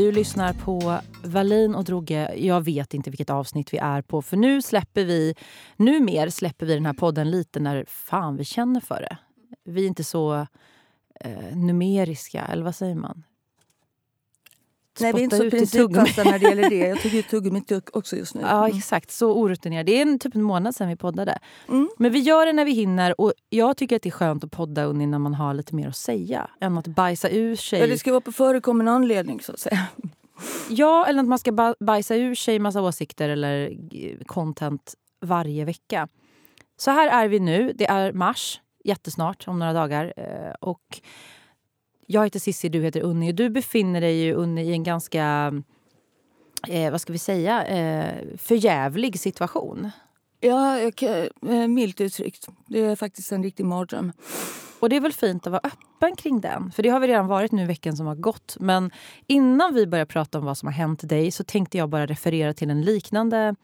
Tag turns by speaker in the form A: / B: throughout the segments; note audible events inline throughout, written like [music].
A: Du lyssnar på Valin och Drogge. Jag vet inte vilket avsnitt vi är på för nu släpper vi, numer släpper vi den här podden lite när fan vi känner för det. Vi är inte så eh, numeriska, eller vad säger man?
B: Nej, vi är inte så principfasta när det gäller det. [laughs] Jag tycker tuggummit också just nu.
A: Ja, exakt. Så orutinerad. Det är en, typ en månad sedan vi poddade. Mm. Men vi gör det när vi hinner. Och Jag tycker att det är skönt att podda när man har lite mer att säga. Än att bajsa ur sig.
B: Ja, det ska vara på förekommen anledning så att säga.
A: Ja, eller att man ska bajsa ur sig massa åsikter eller content varje vecka. Så här är vi nu. Det är mars, jättesnart, om några dagar. Eh, och jag heter Sissi, du heter Unni. Och du befinner dig ju, Unni, i en ganska, eh, vad ska vi säga, eh, förjävlig situation.
B: Ja, eh, milt uttryckt. Det är faktiskt en riktig mardröm.
A: Och det är väl fint att vara öppen kring den. För det har vi redan varit nu veckan som har gått. Men innan vi börjar prata om vad som har hänt dig så tänkte jag bara referera till en liknande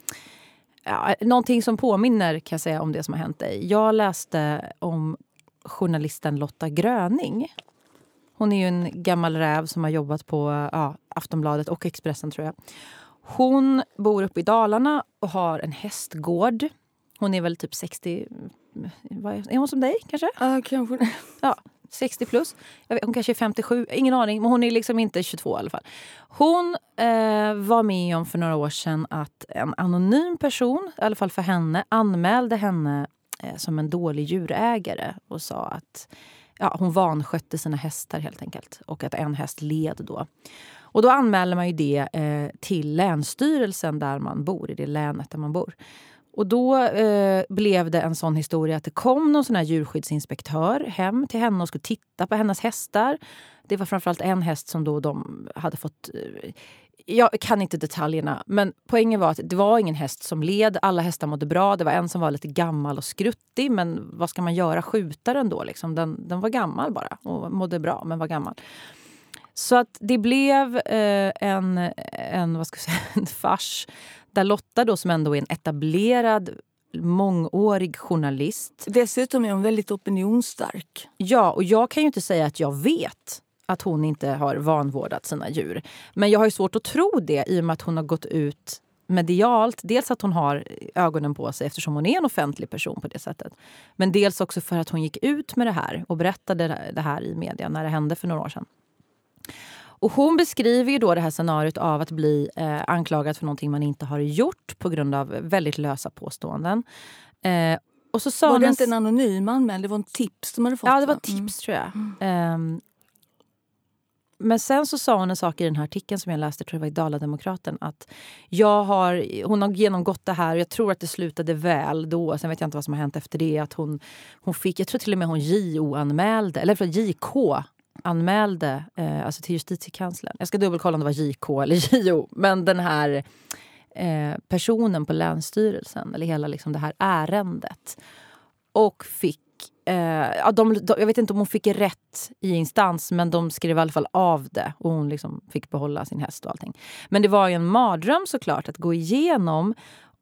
A: Ja, någonting som påminner kan jag säga om det som har hänt dig. Jag läste om journalisten Lotta Gröning hon är ju en gammal räv som har jobbat på ja, Aftonbladet och Expressen tror jag. Hon bor uppe i Dalarna och har en hästgård. Hon är väl typ 60... Är hon som dig kanske?
B: Ja, kanske. [laughs]
A: Ja, 60 plus. Vet, hon kanske är 57, ingen aning. Men hon är liksom inte 22 i alla fall. Hon eh, var med om för några år sedan att en anonym person, i alla fall för henne, anmälde henne eh, som en dålig djurägare och sa att ja, hon vanskötte sina hästar helt enkelt. Och att en häst led då. Och då anmäler man ju det eh, till Länsstyrelsen där man bor, i det länet där man bor. Och då eh, blev det en sån historia att det kom någon sån här djurskyddsinspektör hem till henne och skulle titta på hennes hästar. Det var framförallt en häst som då de hade fått eh, jag kan inte detaljerna, men poängen var att det var ingen häst som led. Alla hästar mådde bra. Det var en som var lite gammal och skruttig, men vad ska man göra? Skjuta den då? Liksom. Den, den var gammal bara och mådde bra, men var gammal. Så att det blev eh, en, en, vad ska jag säga, [laughs] en fars där Lotta, då, som ändå är en etablerad mångårig journalist.
B: Dessutom är hon väldigt opinionsstark.
A: Ja, och jag kan ju inte säga att jag vet att hon inte har vanvårdat sina djur. Men jag har svårt att tro det i och med att hon har gått ut medialt. Dels att hon har ögonen på sig eftersom hon är en offentlig person på det sättet. Men dels också för att hon gick ut med det här och berättade det här i media när det hände för några år sedan. Och hon beskriver ju då det här scenariot av att bli eh, anklagad för någonting man inte har gjort på grund av väldigt lösa påståenden.
B: Eh, och så sa var det inte en anonym anmälan? Det var en tips de hade fått?
A: Ja, det var tips mm. tror jag. Mm. Eh, men sen så sa hon en sak i den här artikeln som jag läste, tror jag var i Dala-Demokraten, att jag har, hon har genomgått det här och jag tror att det slutade väl då. Sen vet jag inte vad som har hänt efter det. Att hon, hon fick, jag tror till och med hon JO-anmälde, eller förlåt, JK anmälde eh, alltså till justitiekanslern. Jag ska dubbelkolla om det var JK eller JO. Men den här eh, personen på Länsstyrelsen, eller hela liksom det här ärendet. Och fick Eh, de, de, jag vet inte om hon fick rätt i instans, men de skrev i alla fall av det. Och hon liksom fick behålla sin häst och allting. Men det var ju en mardröm såklart att gå igenom.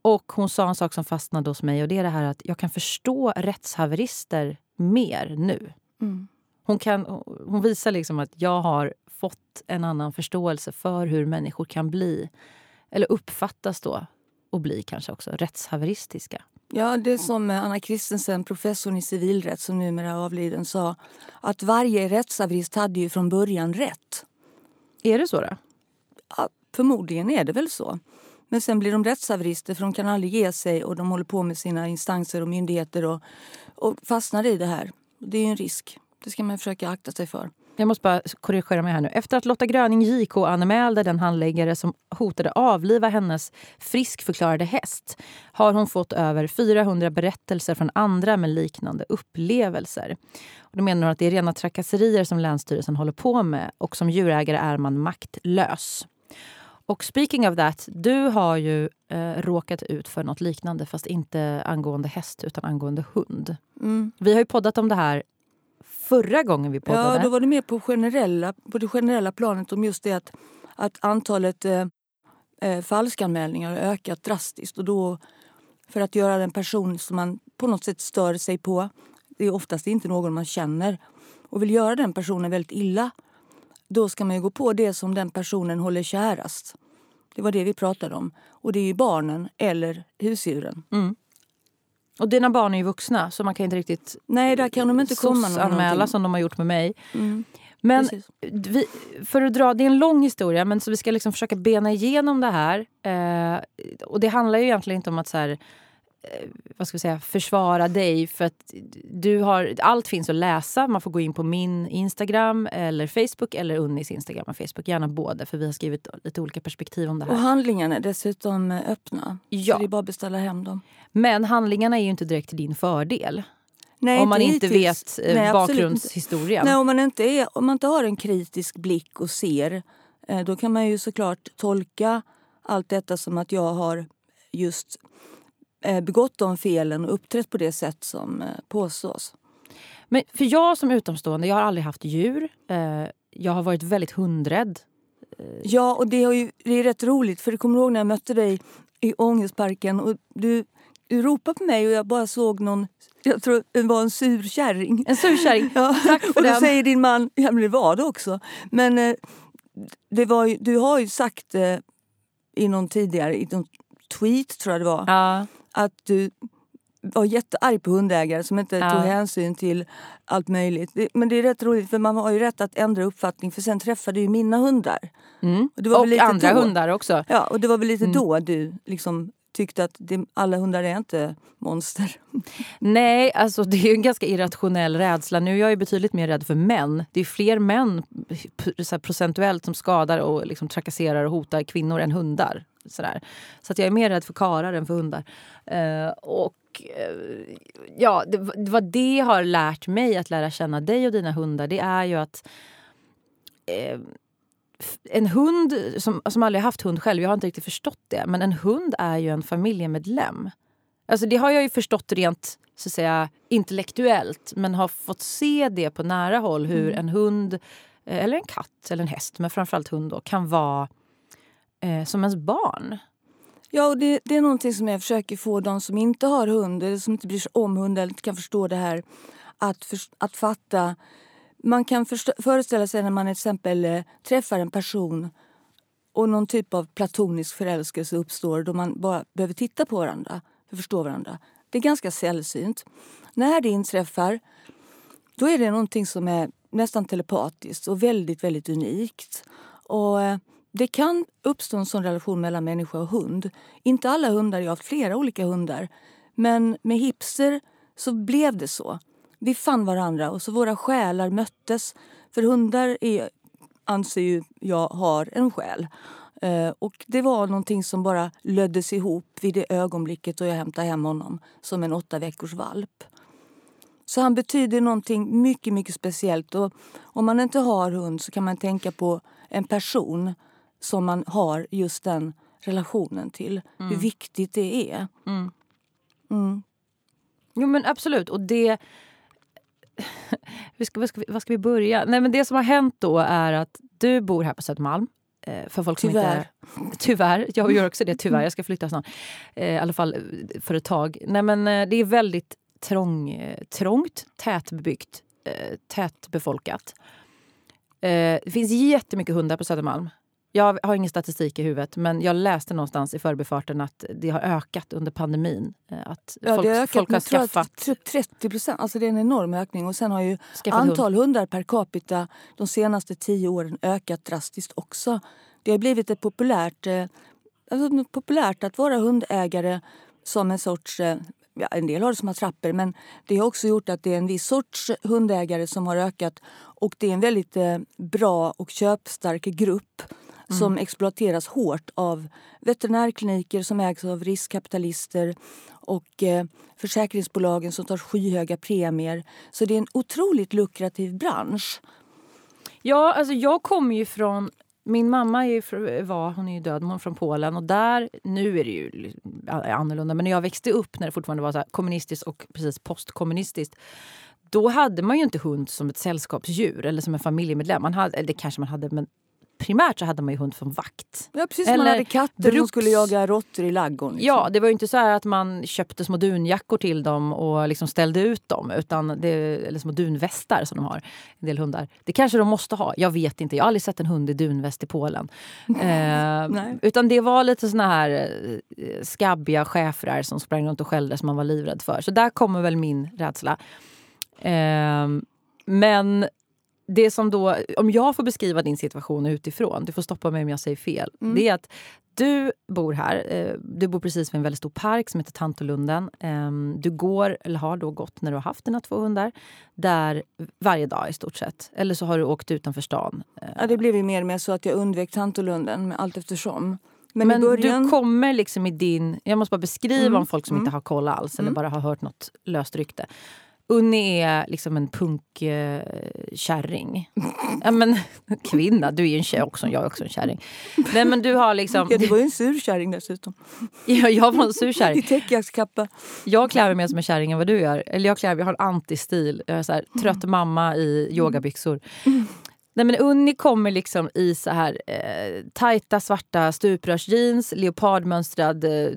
A: Och hon sa en sak som fastnade hos mig och det är det här att jag kan förstå rättshaverister mer nu. Mm. Hon, kan, hon visar liksom att jag har fått en annan förståelse för hur människor kan bli, eller uppfattas då, och bli kanske också rättshaveristiska.
B: Ja, det som Anna Christensen, professorn i civilrätt som numera är avliden, sa. Att varje rättshaverist hade ju från början rätt.
A: Är det så då?
B: Ja, förmodligen är det väl så. Men sen blir de rättshaverister för de kan aldrig ge sig och de håller på med sina instanser och myndigheter och, och fastnar i det här. Det är en risk. Det ska man försöka akta sig för.
A: Jag måste bara korrigera mig här nu. Efter att Lotta Gröning JK anmälde den handläggare som hotade avliva hennes friskförklarade häst har hon fått över 400 berättelser från andra med liknande upplevelser. Och då menar hon att det är rena trakasserier som Länsstyrelsen håller på med och som djurägare är man maktlös. Och speaking of that, du har ju eh, råkat ut för nåt liknande fast inte angående häst utan angående hund. Mm. Vi har ju poddat om det här förra gången vi poddade.
B: Ja, då var det mer på, generella, på det generella planet om just det att, att antalet eh, eh, falskanmälningar har ökat drastiskt. Och då, för att göra den person som man på något sätt stör sig på, det är oftast inte någon man känner, och vill göra den personen väldigt illa då ska man gå på det som den personen håller kärast. Det var det vi pratade om. Och det är barnen eller husdjuren.
A: Mm. Och dina barn är ju vuxna så man kan inte riktigt
B: Nej, där kan de inte komma
A: anmäla som de har gjort med mig.
B: Mm.
A: Men vi, för att dra, det är en lång historia men så vi ska liksom försöka bena igenom det här. Eh, och det handlar ju egentligen inte om att så här, vad ska vi säga, försvara dig för att du har, allt finns att läsa. Man får gå in på min Instagram eller Facebook eller Unnis Instagram och Facebook. Gärna båda för vi har skrivit lite olika perspektiv om det
B: Och
A: här.
B: handlingarna är dessutom eh, öppna.
A: Ja.
B: Så det är bara att beställa hem dem.
A: Men handlingarna är ju inte direkt till din fördel.
B: Nej,
A: om man inte vet eh,
B: Nej,
A: bakgrundshistorien.
B: Nej, om, man inte är, om man inte har en kritisk blick och ser eh, då kan man ju såklart tolka allt detta som att jag har just eh, begått de felen och uppträtt på det sätt som eh, påstås.
A: Men för jag som utomstående, jag har aldrig haft djur. Eh, jag har varit väldigt hundrädd.
B: Ja, och det, har ju, det är rätt roligt för du kommer ihåg när jag mötte dig i Ångestparken och du, du ropade på mig och jag bara såg någon, jag tror det var en sur kärring.
A: En surkärring. [laughs]
B: Ja,
A: Tack för
B: och då
A: den.
B: säger din man, ja men det var det också. Men eh, det var ju, du har ju sagt eh, i någon tidigare, i någon tweet tror jag det var,
A: Ja,
B: att du var jättearg på hundägare som inte
A: Ja.
B: tog hänsyn till allt möjligt. Men det är rätt roligt för man har ju rätt att ändra uppfattning för sen träffade ju mina hundar.
A: mm.
B: Och det var
A: Och
B: lite
A: andra
B: då-
A: hundar också.
B: Ja, och det var väl lite
A: Mm.
B: då du liksom tyckte att det, alla hundar är inte monster. [laughs]
A: Nej, alltså det är ju en ganska irrationell rädsla. Nu är jag ju betydligt mer rädd för män. Det är fler män procentuellt som skadar och liksom trakasserar och hotar kvinnor än hundar. Sådär. Så att jag är mer rädd för karar än för hundar. Eh, och eh, ja, det, var det har lärt mig att lära känna dig och dina hundar. Det är ju att eh, en hund, som, som aldrig haft hund själv, jag har inte riktigt förstått det, men en hund är ju en familjemedlem. Alltså det har jag ju förstått rent så att säga, intellektuellt men har fått se det på nära håll hur en hund, eh, eller en katt eller en häst, men framförallt hund då, kan vara eh, som ens barn.
B: Ja, och det, det är någonting som jag försöker få de som inte har hund eller som inte bryr sig om hund eller inte kan förstå det här att, för, att fatta. Man kan förstå, föreställa sig när man till exempel eh, träffar en person och någon typ av platonisk förälskelse uppstår då man bara behöver titta på varandra för att förstå varandra. Det är ganska sällsynt. När det inträffar då är det någonting som är nästan telepatiskt och väldigt, väldigt unikt. Och eh, det kan uppstå en sån relation mellan människa och hund. Inte alla hundar, jag har haft flera olika hundar. Men med hipster så blev det så. Vi fann varandra och så våra själar möttes. För hundar är, anser ju jag har en själ. Eh, Och det var någonting som bara löddes ihop vid det ögonblicket då jag hämtade hem honom som en åtta veckors valp. Så han betyder någonting mycket, mycket speciellt. Och om man inte har hund så kan man tänka på en person som man har just den relationen till. Hur viktigt det är. Mm.
A: Jo men absolut. Och det... [laughs] Vi ska, vad, ska vi, vad ska vi börja? Nej, men det som har hänt då är att du bor här på Södermalm. Eh, För folk som
B: Tyvärr.
A: Inte, [laughs] tyvärr. Jag gör också det, tyvärr. Jag ska flytta snart. Eh, I alla fall eh, för ett tag. Nej, men det är väldigt trång, trångt, tätbebyggt, tätbefolkat. Det finns jättemycket hundar på Södermalm. Jag har ingen statistik i huvudet, men jag läste någonstans i förbifarten att det har ökat under pandemin. Eh, Att
B: Ja,
A: folk,
B: det har ökat
A: folk har skaffat,
B: typ 30 procent. Alltså det är en enorm ökning. Och sen har ju
A: skaffat hund.
B: antal hundar per capita de senaste tio åren ökat drastiskt också. Det har blivit ett populärt, eh, alltså populärt att vara hundägare som en sorts... eh, Ja, en del har det som attrapper, men det har också gjort att det är en viss sorts hundägare som har ökat. Och det är en väldigt bra och köpstark grupp som exploateras hårt av veterinärkliniker som ägs av riskkapitalister och eh, försäkringsbolagen som tar skyhöga premier. Så det är en otroligt lukrativ bransch.
A: Ja, alltså jag kommer ju från... Min mamma är var, hon är ju död, hon från Polen. Och där, nu är det ju annorlunda, men när jag växte upp när det fortfarande var så kommunistiskt och precis postkommunistiskt då hade man ju inte hund som ett sällskapsdjur eller som en familjemedlem. Man hade, eller det kanske man hade, men primärt så hade man ju hund som vakt.
B: Ja, precis. man
A: Eller
B: hade katter som
A: bruks.
B: skulle jaga råttor i ladugården. Liksom.
A: Ja, det var ju inte så här att man köpte små dunjackor till dem och liksom ställde ut dem. Utan det, eller små dunvästar som de har, en del hundar. Det kanske de måste ha, jag vet inte. Jag har aldrig sett en hund i dunväst i Polen. [laughs] eh, utan det var lite såna här eh, skabbiga schäfrar som sprang runt och skällde som man var livrädd för. Så där kommer väl min rädsla. Eh, men det som då, om jag får beskriva din situation utifrån, du får stoppa mig om jag säger fel.
B: Mm.
A: Det är att du bor här, eh, du bor precis vid en väldigt stor park som heter Tantolunden. Eh, du går, eller har då gått när du har haft dina två hundar, där varje dag i stort sett. Eller så har du åkt utanför stan. Eh,
B: Ja, det blev ju mer och mer så att jag undvek Tantolunden med allt eftersom. Men,
A: Men
B: början...
A: du kommer liksom i din... Jag måste bara beskriva
B: Mm,
A: om folk som
B: mm.
A: inte har koll alls eller
B: Mm.
A: bara har hört något löst rykte. Unni är liksom en punkkärring. ja, men [laughs] kvinna, du är ju en tjej också. Jag är också en kärring. Nej, men du har liksom...
B: Ja, det var ju en sur kärring dessutom. [laughs]
A: ja, jag var en sur [laughs]
B: I
A: kärring.
B: täckjackskappa.
A: Jag klär mig mer som en kärring än vad du gör. Eller jag klär mig, jag har en antistil. Jag är så här, trött mamma i yogabyxor. Nej, men Unni kommer liksom i så här eh, tajta svarta stuprörsjeans, leopardmönstrad eh,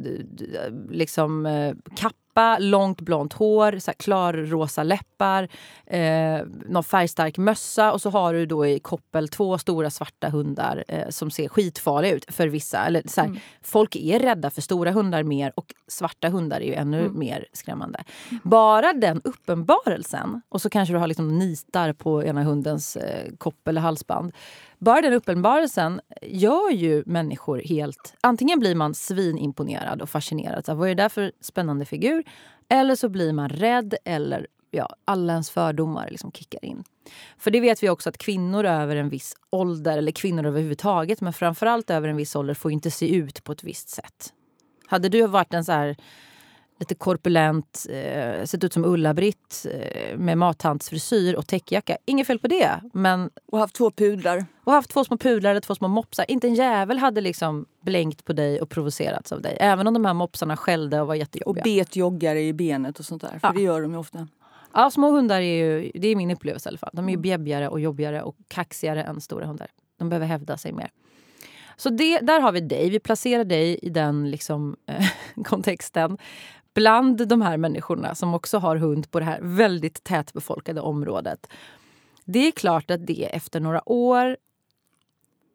A: liksom, eh, kappa, långt blont hår, så här klar rosa läppar, eh, någon färgstark mössa och så har du då i koppel två stora svarta hundar eh, som ser skitfarliga ut för vissa. Eller, så här, Folk är rädda för stora hundar mer och svarta hundar är ju ännu mer skrämmande. Bara den uppenbarelsen, och så kanske du har liksom nitar på ena hundens eh, koppel eller halsband. Bara den uppenbarelsen gör ju människor helt... Antingen blir man svinimponerad och fascinerad. Så vad är det där för spännande figur? Eller så blir man rädd eller ja, alla ens fördomar liksom kickar in. För det vet vi också att kvinnor över en viss ålder, eller kvinnor överhuvudtaget, men framförallt över en viss ålder får inte se ut på ett visst sätt. Hade du varit en så här lite korpulent, eh, sett ut som Ulla-Britt eh, med mathandsfrisyr och täckjacka. Inget fel på det. Men,
B: Och haft två pudlar.
A: och haft två små pudlar eller två små mopsar. Inte en jävel hade liksom blänkt på dig och provocerats av dig. Även om de här mopsarna skällde och var
B: Och
A: jättejobbiga.
B: bet joggare i benet och sånt där. För
A: Ja.
B: det gör de ju ofta.
A: Ja, små hundar är ju, det är min upplevelse i alla fall. De är ju bjäbbigare och jobbigare och kaxigare än stora hundar. De behöver hävda sig mer. Så det, där har vi dig. Vi placerar dig i den liksom, eh, [laughs] kontexten. Bland de här människorna som också har hund på det här väldigt tätbefolkade området. Det är klart att det efter några år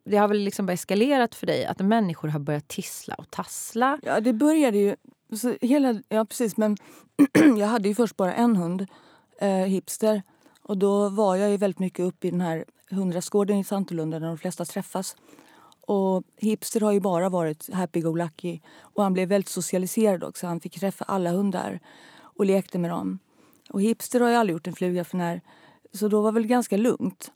A: det har väl liksom eskalerat för dig att människor har börjat tissla och tassla.
B: Ja, det började ju... Så hela, ja, precis. Men [clears throat] jag hade ju först bara en hund, eh, hipster. Och då var jag ju väldigt mycket uppe i den här hundrastgården i Santolunda där de flesta träffas. Och hipster har ju bara varit happy-go-lucky. Och han blev väldigt socialiserad också. Han fick träffa alla hundar och lekte med dem. Och hipster har ju aldrig gjort en fluga för när. Så då var det väl ganska lugnt.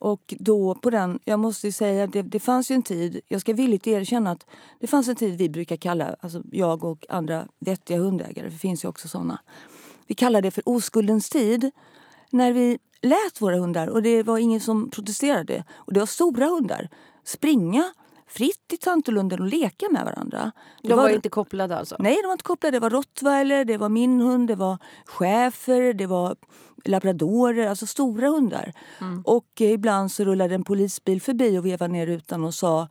B: Och då på den, jag måste ju säga, det, det fanns ju en tid, jag ska villigt erkänna att det fanns en tid vi brukar kalla, alltså jag och andra vettiga hundägare, det finns ju också såna. Vi kallar det för oskuldens tid. När vi lät våra hundar, och det var ingen som protesterade, och det var stora hundar, springa fritt i Tantolunden och leka med varandra. Det
A: De var, inte kopplade alltså?
B: Nej, de var inte kopplade. Det var rottweiler, det var min hund, det var schäfer, det var labradorer, alltså stora hundar. Och eh, ibland så rullade en polisbil förbi och vevade ner rutan och sa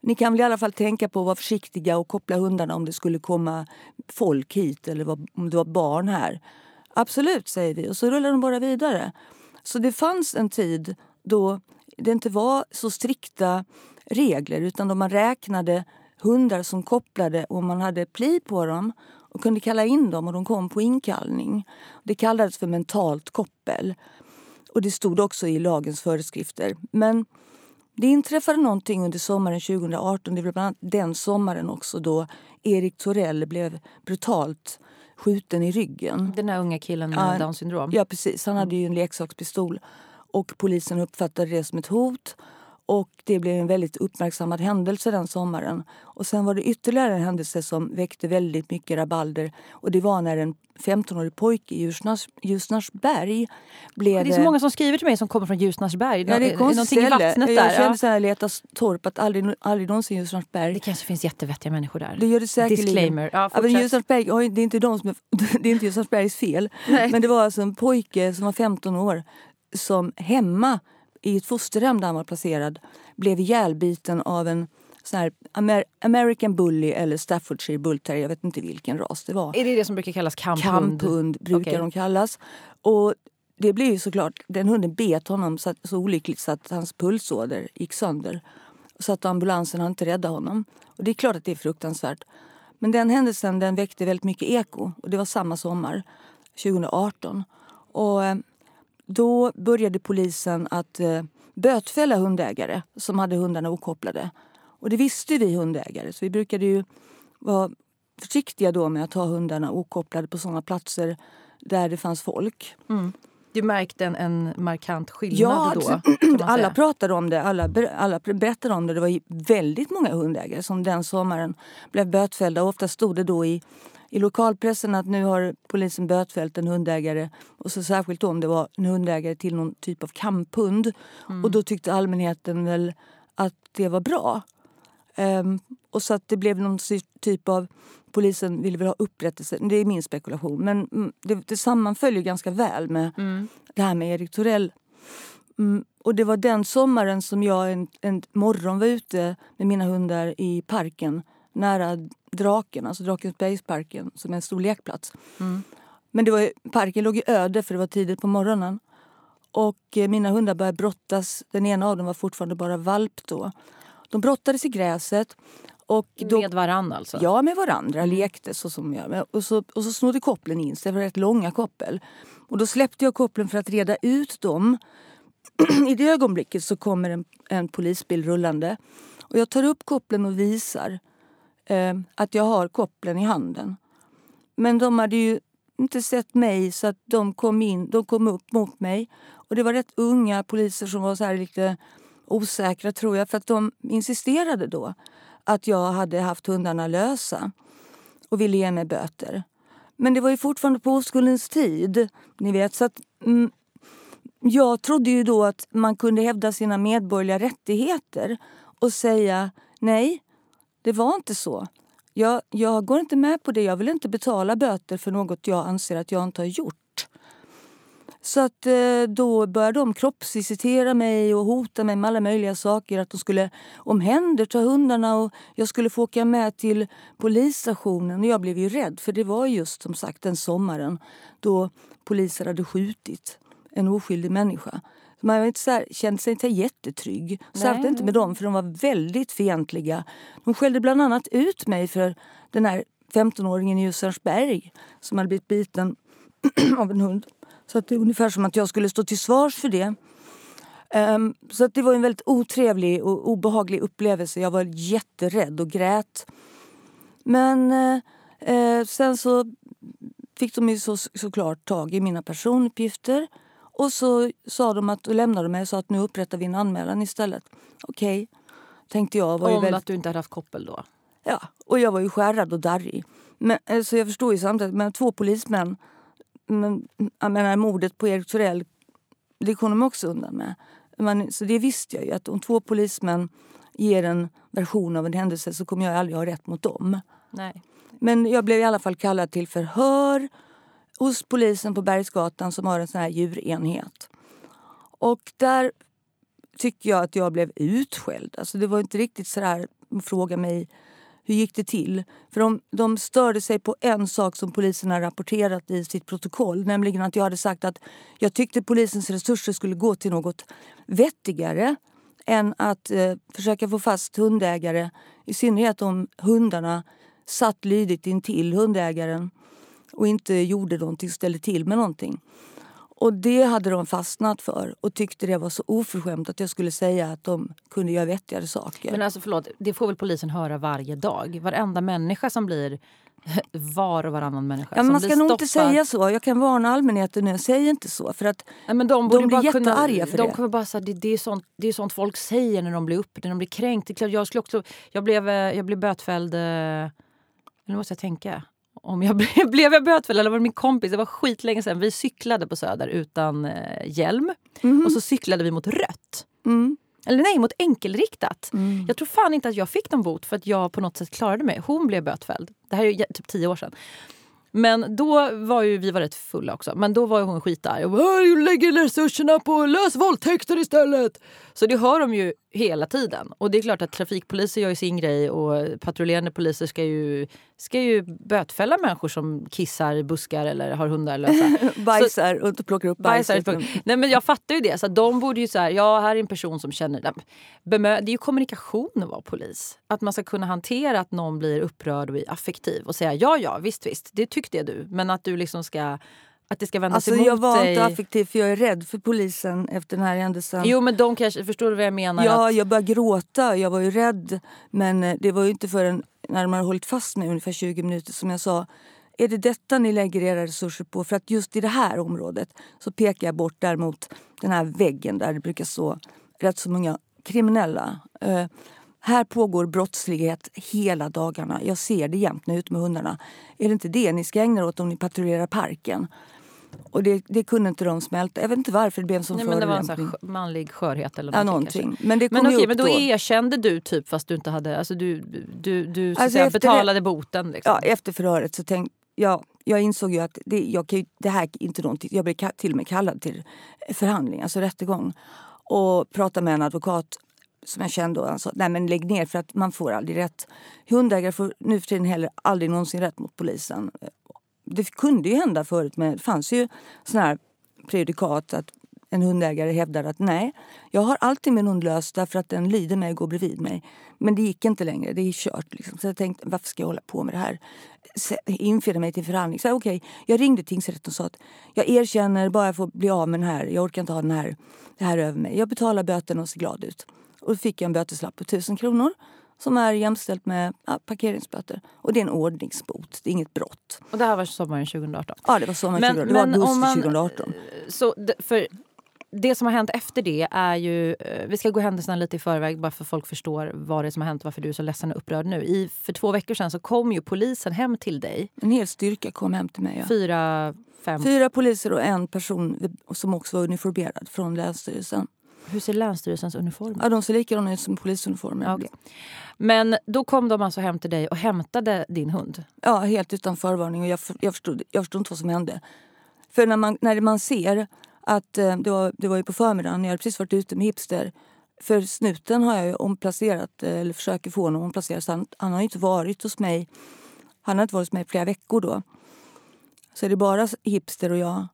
B: ni kan väl i alla fall tänka på att vara försiktiga och koppla hundarna om det skulle komma folk hit eller var- om det var barn här. Absolut, säger vi. Och så rullar de bara vidare. Så det fanns en tid då det inte var så strikta regler utan då man räknade hundar som kopplade och man hade pli på dem och kunde kalla in dem och de kom på inkallning. Det kallades för mentalt koppel. Och det stod också i lagens föreskrifter. Men det inträffade någonting under sommaren 2018. Det var bland annat den sommaren också då Erik Torell blev brutalt skjuten i ryggen.
A: Den här unga killen med
B: Ja,
A: Downs syndrom?
B: Ja, precis. Han hade ju en leksakspistol. Och polisen uppfattade det som ett hot. Och det blev en väldigt uppmärksammad händelse den sommaren. Och sen var det ytterligare en händelse som väckte väldigt mycket rabalder. Och det var när en 15-årig pojke i Ljusnars, Ljusnarsberg blev...
A: Det är så många som skriver till mig som kommer från Ljusnarsberg.
B: Ja, det är
A: Någonting i vattnet
B: Jag
A: där.
B: kände
A: Ja.
B: så här, leta torp att aldrig, aldrig någonsin Ljusnarsberg.
A: Det kanske finns jättevettiga människor där.
B: Det gör det säkerligen.
A: Disclaimer. Ja,
B: Ja, men. Ljusnarsberg, det är inte de som är, [laughs] det är inte Ljusnarsbergs fel.
A: Nej.
B: Men det var alltså en pojke som var 15 år som hemma i ett fosterhem där han var placerad blev ihjälbiten av en sån här Amer American Bully eller Staffordshire Bull Terrier. Jag vet inte vilken ras det var.
A: Är det det som brukar kallas kamphund?
B: Kamphund brukar
A: Okej.
B: de kallas. Och det blev ju såklart, den hunden bet honom så, så olyckligt så att hans pulsåder gick sönder. Så att ambulansen hann inte rädda honom. Och det är klart att det är fruktansvärt. Men den händelsen den väckte väldigt mycket eko. Och det var samma sommar, 2018. Och eh, då började polisen att eh, bötfälla hundägare som hade hundarna okopplade. Och det visste vi hundägare, så vi brukade ju vara försiktiga då med att ha hundarna okopplade på sådana platser där det fanns folk.
A: Du märkte en, en markant skillnad
B: Ja,
A: då? [clears throat]
B: alla pratade om det, alla, ber- alla berättade om det. Det var väldigt många hundägare som den sommaren blev bötfällda. Och ofta stod det då i, i lokalpressen att nu har polisen bötfällt en hundägare. Och så särskilt om det var en hundägare till någon typ av kamphund.
A: Mm.
B: Och då tyckte allmänheten väl att det var bra. Ehm, och så att det blev någon typ av... Polisen ville väl ha upprättelse. Det är min spekulation. Men mm, det, det sammanföljer ganska väl med det här med Erik Torell. Mm, och det var den sommaren som jag en, en morgon var ute med mina hundar i parken nära Draken, alltså Drakensbergsparken som är en stor lekplats. Men det var, parken låg ju öde för det var tidigt på morgonen. Och eh, mina hundar började brottas. Den ena av dem var fortfarande bara valp då. De brottades i gräset. Och då,
A: Med varann alltså?
B: Ja, med varandra. Lekte så som jag. Och så, och så snodde kopplen in sig. Det var rätt långa koppel. Och då släppte jag kopplen för att reda ut dem. [clears throat] I det ögonblicket så kommer en, en polisbil rullande. Och jag tar upp kopplen och visar eh, att jag har kopplen i handen. Men de hade ju inte sett mig så att de kom in, de kom upp mot mig. Och det var rätt unga poliser som var så här lite osäkra tror jag för att de insisterade då att jag hade haft hundarna lösa och ville ge mig böter. Men det var ju fortfarande på oskuldens tid. Ni vet, så att, mm, jag trodde ju då att man kunde hävda sina medborgerliga rättigheter och säga nej, det var inte så. Jag, jag går inte med på det. Jag vill inte betala böter för något jag anser att jag inte har gjort. Så att eh, då började de kroppsvisitera mig och hota mig med alla möjliga saker. Att de skulle omhänderta hundarna och jag skulle få åka med till polisstationen. Och jag blev ju rädd för det var just som sagt den sommaren då poliser hade skjutit en oskyldig människa. Man var inte så här, kände sig inte jättetrygg. Särskilt inte med dem för de var väldigt fientliga. De skällde bland annat ut mig för den här 15-åringen i Ljusnarsberg som hade blivit biten [clears throat] av en hund. Så att det är ungefär som att jag skulle stå till svars för det. Ehm, så att det var en väldigt otrevlig och obehaglig upplevelse. Jag var jätterädd och grät. Men eh, eh, sen så fick de ju så, såklart tag i mina personuppgifter. Och så sa de att, och lämnade mig och sa att nu upprättar vi en anmälan istället. Okej, tänkte jag. Var ju
A: Om
B: väldigt-
A: att du inte hade haft koppel då?
B: Ja, och jag var ju skärrad och darrig. Men, eh, så jag förstår ju samtidigt, men två polismän, men, jag menar mordet på Erik Torell, det kom de också undan med. Men, så det visste jag ju, att om två polismän ger en version av en händelse så kommer jag aldrig ha rätt mot dem.
A: Nej.
B: Men jag blev i alla fall kallad till förhör hos polisen på Bergsgatan som har en sån här djurenhet. Och där tycker jag att jag blev utskälld. Alltså det var inte riktigt så där fråga mig hur gick det till. För de, de störde sig på en sak som polisen har rapporterat i sitt protokoll. Nämligen att jag hade sagt att jag tyckte polisens resurser skulle gå till något vettigare än att eh, försöka få fast hundägare. I synnerhet om hundarna satt lydigt intill hundägaren och inte gjorde någonting, ställde till med någonting. Och det hade de fastnat för och tyckte det var så oförskämt att jag skulle säga att de kunde göra vettigare saker.
A: Men alltså förlåt, det får väl polisen höra varje dag? Varenda människa som blir [laughs] var och varannan människa
B: ja, man ska nog inte säga så. Jag kan varna allmänheten nu. Säg inte så. För att
A: men de,
B: De blir
A: bara kunna,
B: jättearga för
A: de
B: det.
A: kommer bara säga det, det, är sånt, det är sånt folk säger när de blir upp, när de blir kränkt. Det är klart, jag, skulle också, jag, blev, eh, jag blev bötfälld... eh, Nu måste jag tänka. Om jag [laughs] blev, blev jag bötfälld eller var det min kompis? Det var skitlänge sedan. Vi cyklade på Söder utan eh, hjälm. Och så cyklade vi mot rött.
B: mm,
A: Eller nej, mot enkelriktat.
B: mm.
A: Jag tror fan inte att jag fick någon bot för att jag på något sätt klarade mig. Hon blev bötfälld. Det här är ju typ tio år sedan. Men då var ju vi var rätt fulla också. Men då var ju hon skitarg. Och bara, "Jag lägger resurserna på lösa våldtäkter istället. Så det hör de ju hela tiden. Och det är klart att trafikpoliser gör ju sin grej och patrullerande poliser ska ju, ska ju bötfälla människor som kissar i buskar eller har hundar lösa. [laughs]
B: Bajsar och plockar upp
A: Bajsar.
B: bajset.
A: Nej men jag fattar ju det. Så de borde ju säga, ja här är en person som känner... Nej, Bemö, det är ju kommunikation att vara polis. Att man ska kunna hantera att någon blir upprörd och affektiv och säga ja ja visst visst det tyckte du. Men att du liksom ska... Att det ska vändas
B: Alltså
A: emot
B: jag var
A: dig.
B: inte affektiv för jag är rädd för polisen efter den här händelsen.
A: Jo men de kanske, förstår du vad jag menar?
B: Ja,
A: att,
B: jag började gråta. Jag var ju rädd. Men eh, det var ju inte förrän när de hade hållit fast mig ungefär 20 minuter som jag sa är det detta ni lägger era resurser på? För att just i det här området så pekar jag bort där mot den här väggen där det brukar stå rätt så många kriminella. Eh, här pågår brottslighet hela dagarna. Jag ser det jämt är ute med hundarna. Är det inte det ni ska ägna er åt om ni patrullerar parken? Och det, det kunde inte de smälta. Jag vet inte varför det blev en sån
A: nej, men det var en sån manlig skörhet eller
B: Ja,
A: någonting.
B: Men det kom
A: Men okej, men då,
B: då.
A: erkände du typ fast du inte hade... Alltså du, du, du
B: Alltså,
A: säga, betalade boten liksom.
B: Ja, efter förhöret så tänkte jag, jag insåg ju att det, jag kan ju, det här är inte någonting. Jag blev till och med kallad till förhandling, alltså rättegång. Och pratade med en advokat som jag kände och han sa nej men lägg ner för att man får aldrig rätt. Hundägare får nu för tiden heller aldrig någonsin rätt mot polisen. Det kunde ju hända förut men det fanns ju sådana här prejudikat att en hundägare hävdade att nej, jag har alltid min hund lös därför att den lyder mig och går bredvid mig. Men det gick inte längre, det är kört. Liksom. Så jag tänkte, varför ska jag hålla på med det här? Infinna mig till förhandling. Så okej, jag ringde tingsrätten och sa att jag erkänner bara jag får bli av med den här. Jag orkar inte ha den här, det här över mig. Jag betalar böten och ser glad ut. Och då fick jag en böteslapp på 1000 kronor som är jämställt med ja, parkeringsböter. Och det är en ordningsbot, det är inget brott.
A: Och det här var sommaren 2018.
B: Ja, det var sommaren
A: Men-
B: 2018. Det var augusti
A: man-
B: 2018.
A: Så det, för det som har hänt efter det är ju... eh, Vi ska gå händelserna lite i förväg bara för folk förstår vad det som har hänt varför du är så ledsen och upprörd nu. I, för två veckor sedan så kom ju polisen hem till dig.
B: En hel styrka kom hem till mig. Ja.
A: Fyra, fem...
B: Fyra poliser och en person som också var uniformerad från Länsstyrelsen.
A: Hur ser Länsstyrelsens uniform ut?
B: Ja, de ser likadana ut som polisuniformer.
A: Okej. Men då kom de alltså hem till dig och hämtade din hund.
B: Ja, helt utan förvarning. Och jag, för- jag, förstod, jag förstod inte vad som hände. För när man, när man ser att eh, det var, det var ju på förmiddagen, jag hade precis varit ute med hipster. För snuten har jag ju omplacerat, eh, eller försöker få honom omplacerad. Så han, han har inte varit hos mig. Han har inte varit hos mig flera veckor då. Så är det bara hipster och jag.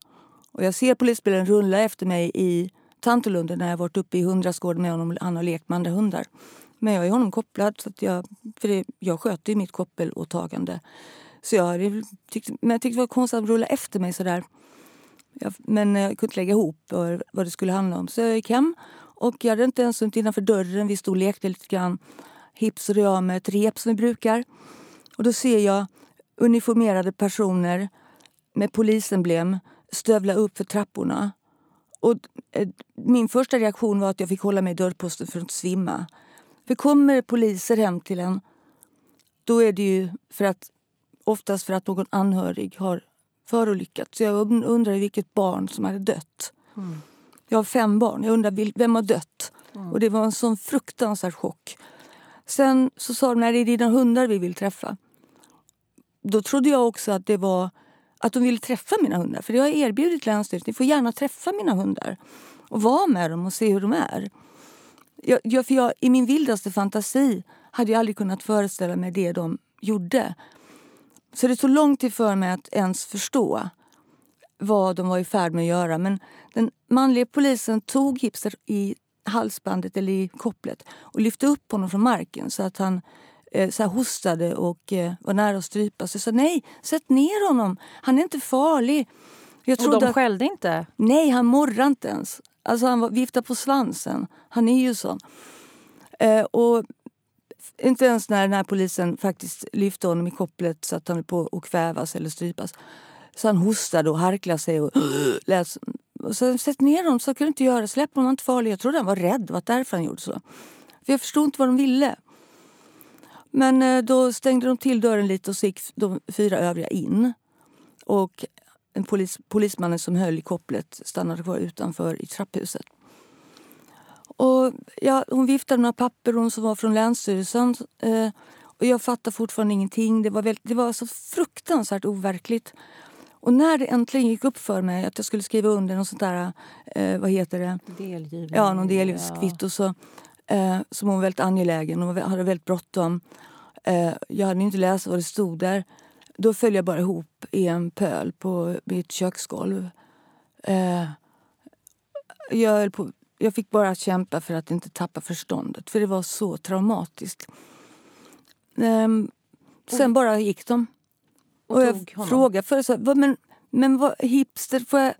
B: Och jag ser polisbilen rulla efter mig i Tantolunden när jag varit uppe i hundrastgården med honom. Han har lekt med andra hundar. Men jag är honom kopplad, så att jag, för det, jag sköter ju mitt koppelåtagande. Så jag tyckte, men jag tyckte det var konstigt att rulla efter mig sådär. Jag, men jag kunde inte lägga ihop vad, det skulle handla om. Så jag gick hem och jag hade inte ens hunnit innanför dörren. Vi stod och lekte lite grann. hipsade och jag med ett rep som vi brukar. Och då ser jag uniformerade personer med polisemblem stövla upp för trapporna. Och eh, min första reaktion var att jag fick hålla mig i dörrposten för att inte svimma. För kommer poliser hem till en, då är det ju för att, oftast för att någon anhörig har förolyckats. Så jag und- undrar vilket barn som hade dött. Jag har fem barn. Jag undrar vem har dött? Och det var en sån fruktansvärd chock. Sen så sa de, nej det är dina hundar vi vill träffa. Då trodde jag också att det var att de ville träffa mina hundar. För jag har erbjudit Länsstyrelsen, ni får gärna träffa mina hundar. Och vara med dem och se hur de är. Jag, jag, för jag, I min vildaste fantasi hade jag aldrig kunnat föreställa mig det de gjorde. Så det tog lång tid för mig att ens förstå vad de var i färd med att göra. Men den manliga polisen tog Hipster i halsbandet eller i kopplet och lyfte upp honom från marken så att han eh, så hostade och eh, var nära att strypas. Jag sa nej, sätt ner honom. Han är inte farlig. Jag
A: Och de skällde inte?
B: Nej, han morrade inte ens. Alltså han var- viftade på svansen. Han är ju sån. Eh, och inte ens när den polisen faktiskt lyfte honom i kopplet så att han höll på att kvävas eller strypas. Så han hostade och harklade sig och [gasps] lät... Och så sätt ner honom, så kan du inte göra. Släpp honom, han är inte farlig. Jag trodde han var rädd, det var därför han gjorde så. För jag förstod inte vad de ville. Men eh, då stängde de till dörren lite och så gick de fyra övriga in. Och en polis, polismannen som höll i kopplet stannade kvar utanför i trapphuset. Och ja, hon viftade med några papper hon som var från Länsstyrelsen. Eh, och jag fattar fortfarande ingenting. Det var, väldigt, det var så fruktansvärt overkligt. Och när det äntligen gick upp för mig att jag skulle skriva under något sånt där, eh, vad heter det?
A: Delgivning.
B: Ja, någon delgivningskvitto. Så, eh, som hon var väldigt angelägen och hade väldigt bråttom. Eh, jag hade inte läst vad det stod där. Då föll jag bara ihop i en pöl på mitt köksgolv. Eh, jag, på, jag fick bara kämpa för att inte tappa förståndet, för det var så traumatiskt. Eh, sen bara gick de.
A: Och
B: Och jag frågade "Vad- men, men vad hipster, får jag,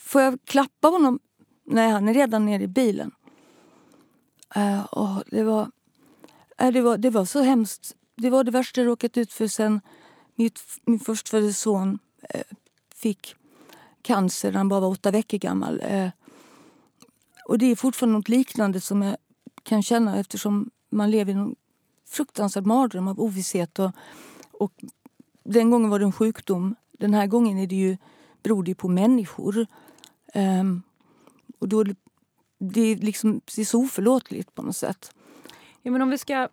B: får jag klappa honom? Nej, han är redan nere i bilen. Eh, och det, var, eh, det, var, det var så hemskt. Det var det värsta jag råkat ut för sen mitt, min förstfödde son eh, fick cancer när han bara var åtta veckor gammal. Och det är fortfarande något liknande som jag kan känna eftersom man lever i en fruktansvärd mardröm av ovisshet. Och, och den gången var det en sjukdom. Den här gången är det ju, beror det på människor. Ehm, och då är det, är liksom, det är så oförlåtligt på något sätt.
A: Ja, men om vi ska...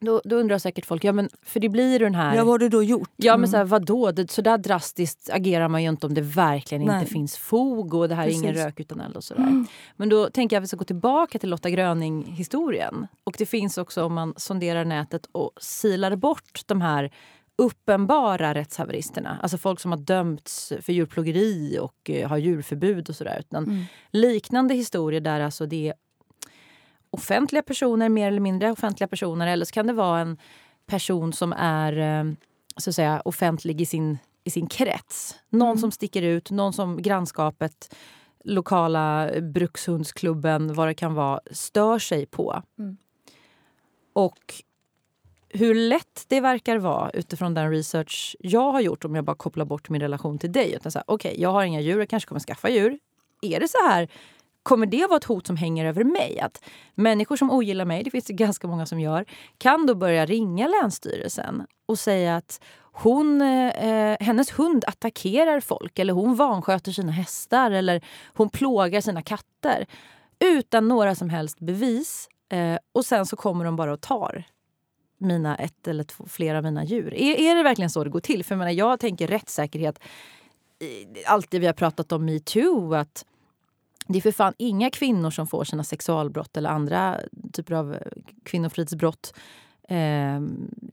A: Då, då undrar säkert folk, ja men för det blir den här...
B: Ja, vad har du då gjort?
A: Ja men
B: Mm.
A: så här, vadå? Det, så där drastiskt agerar man ju inte om det verkligen
B: Nej.
A: inte finns fog och det här är ingen rök utan eld och sådär. Men då tänker jag att vi ska gå tillbaka till Lotta Gröning-historien. Och det finns också om man sonderar nätet och silar bort de här uppenbara rättshaveristerna. Alltså folk som har dömts för djurplågeri och eh, har djurförbud och sådär. Utan
B: Mm.
A: liknande historier där alltså det är offentliga personer, mer eller mindre offentliga personer. Eller så kan det vara en person som är eh, så att säga, offentlig i sin, i sin krets. Någon som sticker ut, någon som grannskapet, lokala brukshundsklubben, vad det kan vara, stör sig på.
B: Mm.
A: Och hur lätt det verkar vara utifrån den research jag har gjort om jag bara kopplar bort min relation till dig. Utan så här, jag har inga djur, jag kanske kommer skaffa djur. Är det så här, kommer det vara ett hot som hänger över mig? Att människor som ogillar mig, det finns det ganska många som gör, kan då börja ringa Länsstyrelsen och säga att hon, eh, hennes hund attackerar folk eller hon vansköter sina hästar eller hon plågar sina katter utan några som helst bevis. Eh, och sen så kommer de bara och tar mina ett eller två, flera av mina djur. Är, är det verkligen så det går till? För jag, menar, jag tänker rättssäkerhet, eh, allt det vi har pratat om metoo, att det är för fan inga kvinnor som får sina sexualbrott eller andra typer av kvinnofridsbrott. Eh,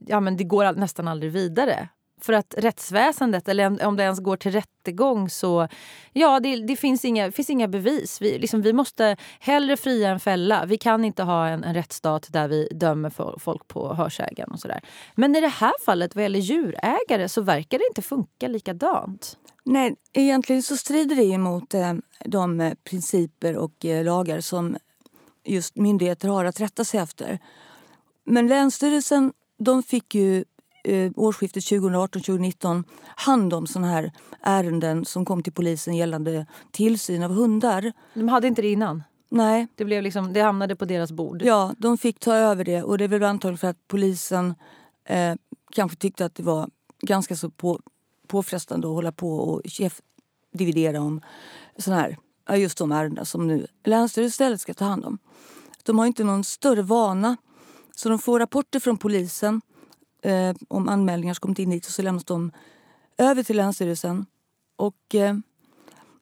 A: ja, men det går all, nästan aldrig vidare. För att rättsväsendet, eller om- det ens går till rättegång så... Ja, det, det finns, inga, finns inga bevis. Vi, liksom, vi måste hellre fria än fälla. Vi kan inte ha en, en rättsstat där vi dömer folk på hörsägen och sådär. Men i det här fallet, vad gäller djurägare, så verkar det inte funka likadant.
B: Nej, egentligen så strider det emot eh, de principer och eh, lagar som just myndigheter har att rätta sig efter. Men Länsstyrelsen de fick ju eh, årsskiftet 2018-2019 hand om såna här ärenden som kom till polisen gällande tillsyn av hundar.
A: De hade inte det innan.
B: Nej,
A: Det, blev liksom, det hamnade på deras bord.
B: ja, de fick ta över det och det är väl antagligen för att polisen eh, kanske tyckte att det var ganska så på, påfrestande att hålla på och chef dividera om såna här, just de ärenden som nu Länsstyrelsen istället ska ta hand om. De har inte någon större vana så de får rapporter från polisen eh, om anmälningar som kommit in dit och så lämnas de över till Länsstyrelsen. Och eh,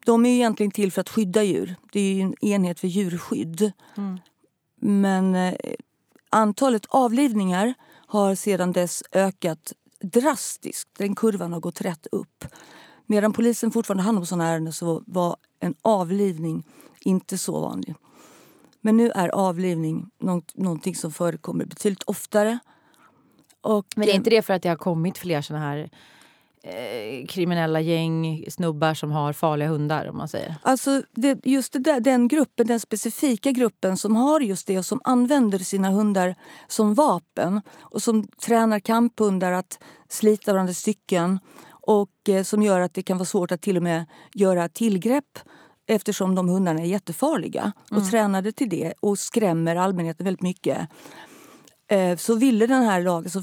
B: de är ju egentligen till för att skydda djur. Det är en enhet för djurskydd.
A: Mm.
B: Men eh, antalet avlivningar har sedan dess ökat drastiskt. Den kurvan har gått rätt upp. Medan polisen fortfarande hand om sådana ärenden så var en avlivning inte så vanlig. Men nu är avlivning något, någonting som förekommer betydligt oftare. Och,
A: Men är
B: eh,
A: inte det för att det har kommit fler såna här eh, kriminella gäng, snubbar som har farliga hundar om man säger?
B: Alltså det, just det där, den gruppen, den specifika gruppen som har just det och som använder sina hundar som vapen och som tränar kamphundar att slita varandra i stycken och eh, som gör att det kan vara svårt att till och med göra tillgrepp eftersom de hundarna är jättefarliga och tränade till det och skrämmer allmänheten väldigt mycket. Eh, så ville den här lagen, så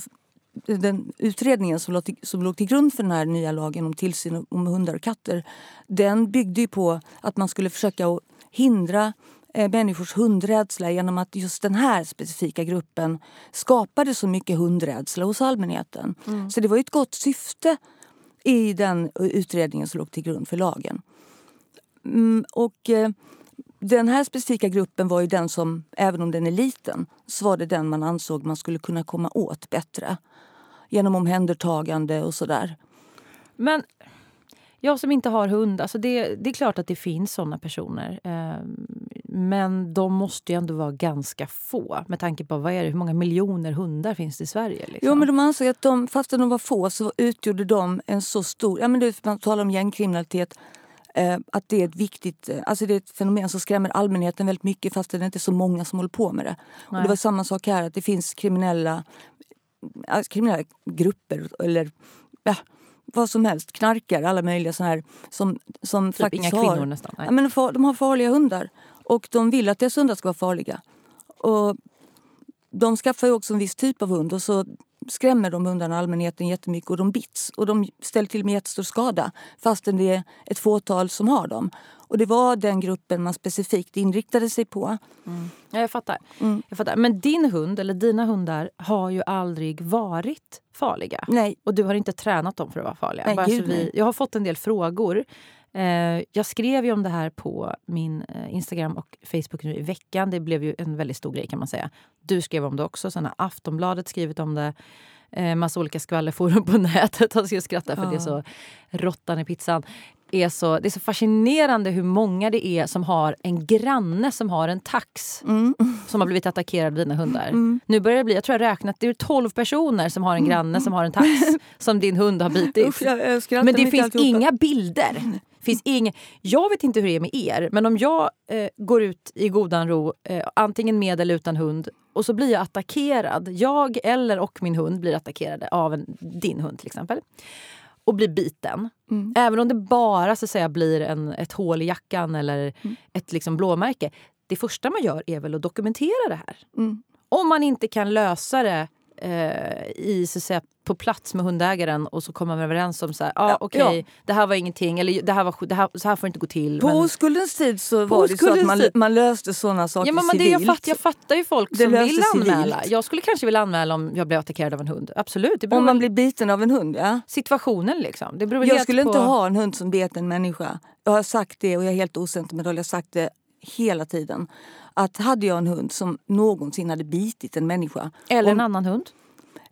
B: den utredningen som låg, till, som låg till grund för den här nya lagen om tillsyn om hundar och katter den byggde på att man skulle försöka hindra eh, människors hundrädsla genom att just den här specifika gruppen skapade så mycket hundrädsla hos allmänheten.
A: Mm.
B: Så det var ett gott syfte i den utredningen som låg till grund för lagen. Mm, och eh, den här specifika gruppen var ju den som, även om den är liten, så var det den man ansåg man skulle kunna komma åt bättre. Genom omhändertagande och sådär.
A: Men jag som inte har hund, alltså det, det är klart att det finns såna personer. Eh, men de måste ju ändå vara ganska få med tanke på vad är det, hur många miljoner hundar finns det i Sverige. Liksom.
B: Jo, men de ansåg att de, fastän de var få så utgjorde de en så stor... Ja, men det, man talar om gängkriminalitet. Eh, att det är ett viktigt eh, alltså det är ett fenomen som skrämmer allmänheten väldigt mycket fast det är inte så många som håller på med det. Och det var samma sak här, att det finns kriminella, alltså kriminella grupper eller ja, vad som helst, knarkare, alla möjliga såna här som, som
A: typ
B: faktiskt
A: inga kvinnor
B: har,
A: nästan. Nej.
B: Ja, men de har farliga hundar och de vill att deras hundar ska vara farliga. Och de skaffar ju också en viss typ av hund och så skrämmer de hundarna allmänheten jättemycket och de bits och de ställer till med jättestor skada fastän det är ett fåtal som har dem. Och det var den gruppen man specifikt inriktade sig på.
A: Mm. Ja, jag, fattar. Mm. jag fattar. Men din hund, eller dina hundar, har ju aldrig varit farliga.
B: Nej.
A: Och du har inte tränat dem för att vara farliga.
B: Nej,
A: Bara
B: gud,
A: vi, jag har fått en del frågor. Eh, jag skrev ju om det här på min eh, Instagram och Facebook nu i veckan. Det blev ju en väldigt stor grej kan man säga. Du skrev om det också, sen har Aftonbladet skrivit om det. Eh, massa olika skvallerforum på [laughs] nätet. Jag ska skratta för ja. det är så råttan i pizzan. Är så, det är så fascinerande hur många det är som har en granne som har en tax mm. som har blivit attackerad av dina hundar. Mm. Nu börjar det bli, jag tror jag räknat, det är 12 personer som har en granne som har en tax [laughs] som din hund har bitit.
B: Usch, jag, jag
A: Men det finns inga bilder. Finns inga, jag vet inte hur det är med er, men om jag eh, går ut i godan ro, eh, antingen med eller utan hund, och så blir jag attackerad. Jag eller och min hund blir attackerade av en, din hund till exempel. Och blir biten. Mm. Även om det bara så att säga, blir en, ett hål i jackan eller mm. ett liksom, blåmärke. Det första man gör är väl att dokumentera det här. Mm. Om man inte kan lösa det eh, i, så säga, på plats med hundägaren och så kommer man överens om så här, ah, ja, okej, okay, ja. det här var ingenting, eller det här var, det här, så här får det inte gå till.
B: På oskuldens tid så var det så att man, man löste sådana saker
A: ja, men
B: civilt.
A: Det, jag, fatt, jag fattar ju folk det som vill anmäla. Civilt. Jag skulle kanske vilja anmäla om jag blev attackerad av en hund. Absolut.
B: om man blir biten av en hund, ja.
A: Situationen liksom. Det beror
B: jag skulle
A: på...
B: inte ha en hund som bet en människa. Jag har sagt det och jag är helt osentimental. Jag har sagt det hela tiden. Att hade jag en hund som någonsin hade bitit en människa.
A: Eller om, en annan hund